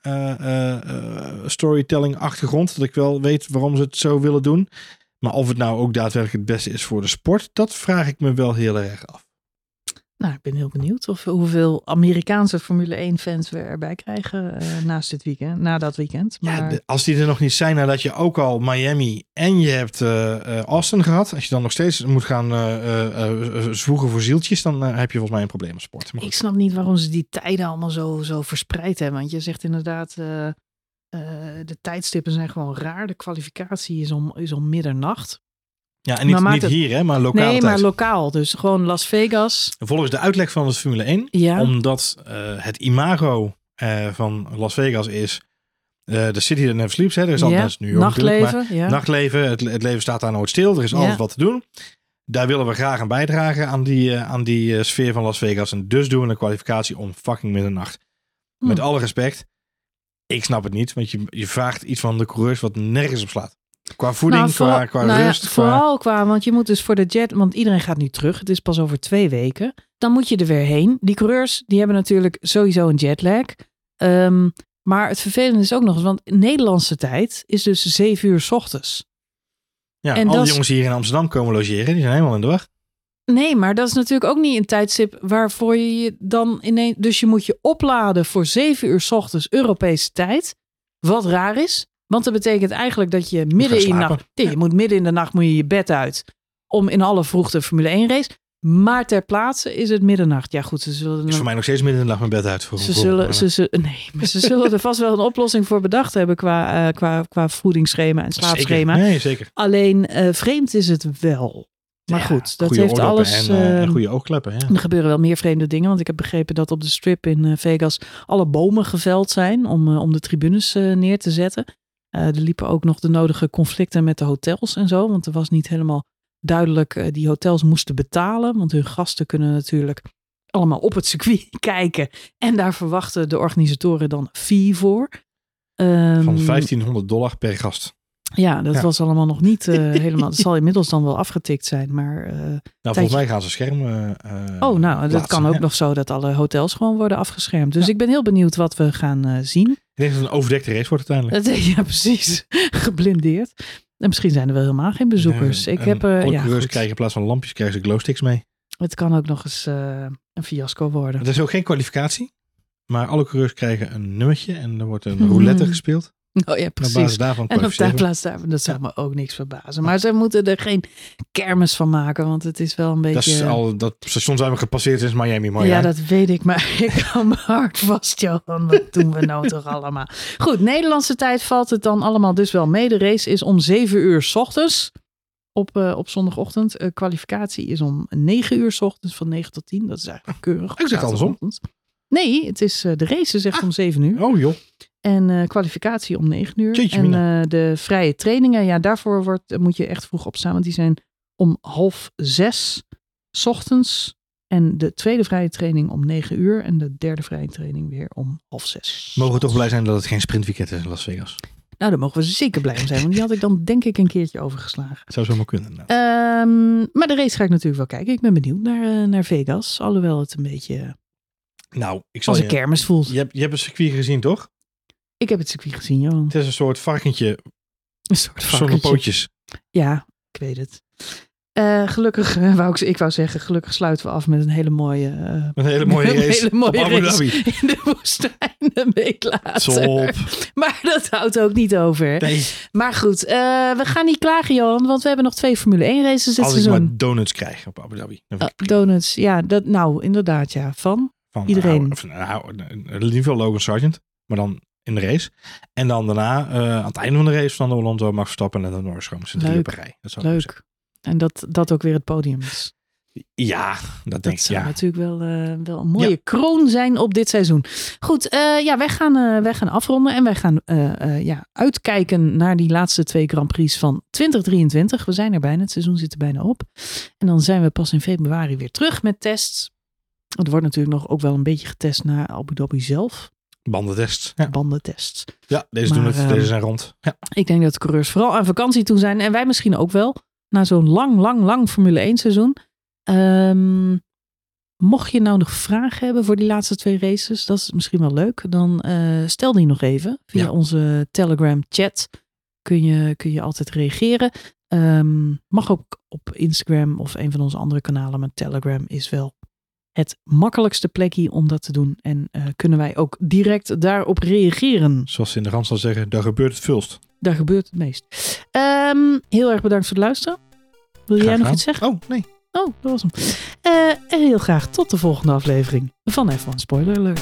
S2: storytelling achtergrond. Dat ik wel weet waarom ze het zo willen doen. Maar of het nou ook daadwerkelijk het beste is voor de sport, dat vraag ik me wel heel erg af.
S1: Nou, ik ben heel benieuwd of, hoeveel Amerikaanse Formule 1 fans we erbij krijgen uh, naast dit weekend, na dat weekend. Maar...
S2: Ja, als die er nog niet zijn nadat je ook al Miami en je hebt uh, Austin gehad. Als je dan nog steeds moet gaan uh, zwoegen voor zieltjes, dan heb je volgens mij een probleem sport.
S1: Ik snap niet waarom ze die tijden allemaal zo, zo verspreid hebben. Want je zegt inderdaad, de tijdstippen zijn gewoon raar. De kwalificatie is om, is om middernacht.
S2: Ja, en niet, niet het... hier, hè, maar lokaal.
S1: Nee,
S2: tijd.
S1: maar lokaal. Dus gewoon Las Vegas.
S2: Volgens de uitleg van de Formule 1,
S1: ja.
S2: omdat uh, het imago uh, van Las Vegas is uh, de city that never sleeps. Hè. Er is altijd
S1: ja.
S2: New York
S1: nachtleven.
S2: Maar
S1: ja.
S2: Nachtleven, het, het, leven staat daar nooit stil. Er is altijd wat te doen. Daar willen we graag aan bijdragen aan die, aan die sfeer van Las Vegas. En dus doen we een kwalificatie om fucking middernacht.
S1: Hm.
S2: Met alle respect. Ik snap het niet, want je, je vraagt iets van de coureurs wat nergens op slaat. Qua voeding,
S1: nou, vooral,
S2: qua, qua
S1: nou
S2: rust.
S1: Ja. Vooral qua, want je moet dus voor de jet, want iedereen gaat nu terug. Het is pas over twee weken. Dan moet je er weer heen. Die coureurs, die hebben natuurlijk sowieso een jetlag. Um, maar het vervelende is ook nog eens, want Nederlandse tijd is dus zeven uur s ochtends.
S2: Ja, en al die jongens die hier in Amsterdam komen logeren, die zijn helemaal in de war.
S1: Nee, maar dat is natuurlijk ook niet een tijdstip waarvoor je je dan ineens... Dus je moet je opladen voor zeven uur s ochtends Europese tijd. Wat raar is, want dat betekent eigenlijk dat je midden in de nacht. Nee, je moet midden in de nacht moet je je bed uit. Om in alle vroegte Formule 1 race. Maar ter plaatse is het middernacht. Ja, goed, ze zullen.
S2: Is voor mij nog steeds midden in de nacht mijn bed uit. Voor
S1: ze zullen, ze, ze, nee, maar ze zullen er vast wel een oplossing voor bedacht hebben qua, uh, qua, qua voedingsschema en slaapschema.
S2: Zeker. Nee, zeker.
S1: Alleen uh, vreemd is het wel. Maar
S2: ja,
S1: goed, dat heeft alles.
S2: En, uh, en goede oogkleppen. Ja.
S1: Er gebeuren wel meer vreemde dingen. Want ik heb begrepen dat op de strip in Vegas alle bomen geveld zijn om, om de tribunes neer te zetten. Uh, er liepen ook nog de nodige conflicten met de hotels en zo. Want er was niet helemaal duidelijk. Uh, die hotels moesten betalen. Want hun gasten kunnen natuurlijk allemaal op het circuit kijken. En daar verwachten de organisatoren dan fee voor.
S2: Um, Van 1500 dollar per gast.
S1: Ja, dat ja. was allemaal nog niet uh, helemaal. Het zal inmiddels dan wel afgetikt zijn. Maar,
S2: nou, volgens mij gaan ze schermen.
S1: oh, nou, dat kan ook nog zo dat alle hotels gewoon worden afgeschermd. Dus ik ben heel benieuwd wat we gaan zien.
S2: Ik denk dat het een overdekte race wordt uiteindelijk.
S1: Ja, precies. Geblindeerd. En misschien zijn er wel helemaal geen bezoekers.
S2: Ja,
S1: ik heb,
S2: alle
S1: ja,
S2: krijgen in plaats van lampjes krijgen ze glowsticks mee.
S1: Het kan ook nog eens een fiasco worden.
S2: Het is ook geen kwalificatie. Maar alle coureurs krijgen een nummertje en er wordt een roulette
S1: Mm.
S2: gespeeld.
S1: Oh ja, precies.
S2: Op basis daarvan
S1: en op daar plaats daar, dat zou me ook niks verbazen. Maar ze moeten er geen kermis van maken, want het is wel een beetje...
S2: Dat is al, dat station zijn we gepasseerd is Miami. Maar
S1: ja,
S2: ja,
S1: dat weet ik, maar ik hou me hard vast, Johan. Wat doen we nou toch allemaal? Goed, Nederlandse tijd valt het dan allemaal dus wel mee. De race is om 7 uur s ochtends op, uh, op zondagochtend. Uh, kwalificatie is om 9 uur s ochtends, van 9 tot 10. Dat is eigenlijk keurig.
S2: Ik zeg andersom.
S1: Nee, het is, uh, de race is echt ah. om 7 uur.
S2: Oh joh.
S1: En uh, kwalificatie om 9 uur.
S2: Jeetje,
S1: en uh, de vrije trainingen, ja, daarvoor wordt, moet je echt vroeg opstaan. Want die zijn om half zes s ochtends. En de tweede vrije training om 9 uur. En de derde vrije training weer om half zes.
S2: Mogen we toch blij zijn dat het geen sprintweekend is in Las Vegas?
S1: Nou, daar mogen we zeker blij om zijn. Want die had ik dan denk ik een keertje overgeslagen.
S2: Zou zomaar kunnen. Nou.
S1: Um, maar de race ga ik natuurlijk wel kijken. Ik ben benieuwd naar, uh, naar Vegas. Alhoewel het een beetje
S2: nou, ik zal
S1: als een kermis voelt.
S2: Je hebt, je hebt een circuit gezien, toch?
S1: Ik heb het circuit gezien, Johan.
S2: Het is een soort varkentje.
S1: Een soort varkentje.
S2: Pootjes.
S1: Ja, ik weet het. Uh, gelukkig, uh, wou ik, ik wou zeggen, gelukkig sluiten we af met een hele mooie... Uh,
S2: een hele mooie race,
S1: een hele mooie
S2: Abu
S1: race in de woestijn een week later.
S2: Top.
S1: Maar dat houdt ook niet over.
S2: Nee.
S1: Maar goed, we gaan niet klagen, Johan, want we hebben nog twee Formule 1 races dit
S2: Als
S1: seizoen.
S2: ik maar donuts krijg op Abu Dhabi.
S1: Uh, donuts, ja, dat, nou inderdaad, ja. Van,
S2: Van
S1: iedereen.
S2: Nou, nou, in ieder geval Logan Sargent, maar dan in de race. En dan daarna, uh, aan het einde van de race, van de Alonso, Max Verstappen en dan Norris gewoon zijn drie op een rij. Dat zou
S1: Leuk. En dat dat ook weer het podium is.
S2: Ja, dat, dat denk ik.
S1: zou
S2: ja.
S1: natuurlijk wel, uh, wel een mooie ja. kroon zijn op dit seizoen. Goed, uh, ja, wij gaan, uh, wij gaan afronden en wij gaan ja, uitkijken naar die laatste twee Grand Prix van 2023. We zijn er bijna, het seizoen zit er bijna op. En dan zijn we pas in februari weer terug met tests. Er wordt natuurlijk nog ook wel een beetje getest naar Abu Dhabi zelf.
S2: Bandentests. Ja.
S1: Bandentests.
S2: Ja, deze maar, doen het. Deze zijn rond. Ja.
S1: Ik denk dat de coureurs vooral aan vakantie toe zijn. En wij misschien ook wel. Na zo'n lang, lang, lang Formule 1 seizoen. Um, mocht je nou nog vragen hebben voor die laatste twee races, dat is misschien wel leuk. Dan eh, stel die nog even via
S2: Ja.
S1: onze Telegram chat. Kun je, kun je altijd reageren. Ehm, mag ook op Instagram of een van onze andere kanalen. Maar Telegram is wel het makkelijkste plekje om dat te doen. En eh, kunnen wij ook direct daarop reageren.
S2: Zoals ze in de Randstad zeggen, daar gebeurt het vulst.
S1: Daar gebeurt het meest. Ehm, heel erg bedankt voor het luisteren. Wil jij nog iets zeggen?
S2: Oh, nee.
S1: Oh, dat was hem. Eh, en heel graag tot de volgende aflevering van F1 Spoiler Alert.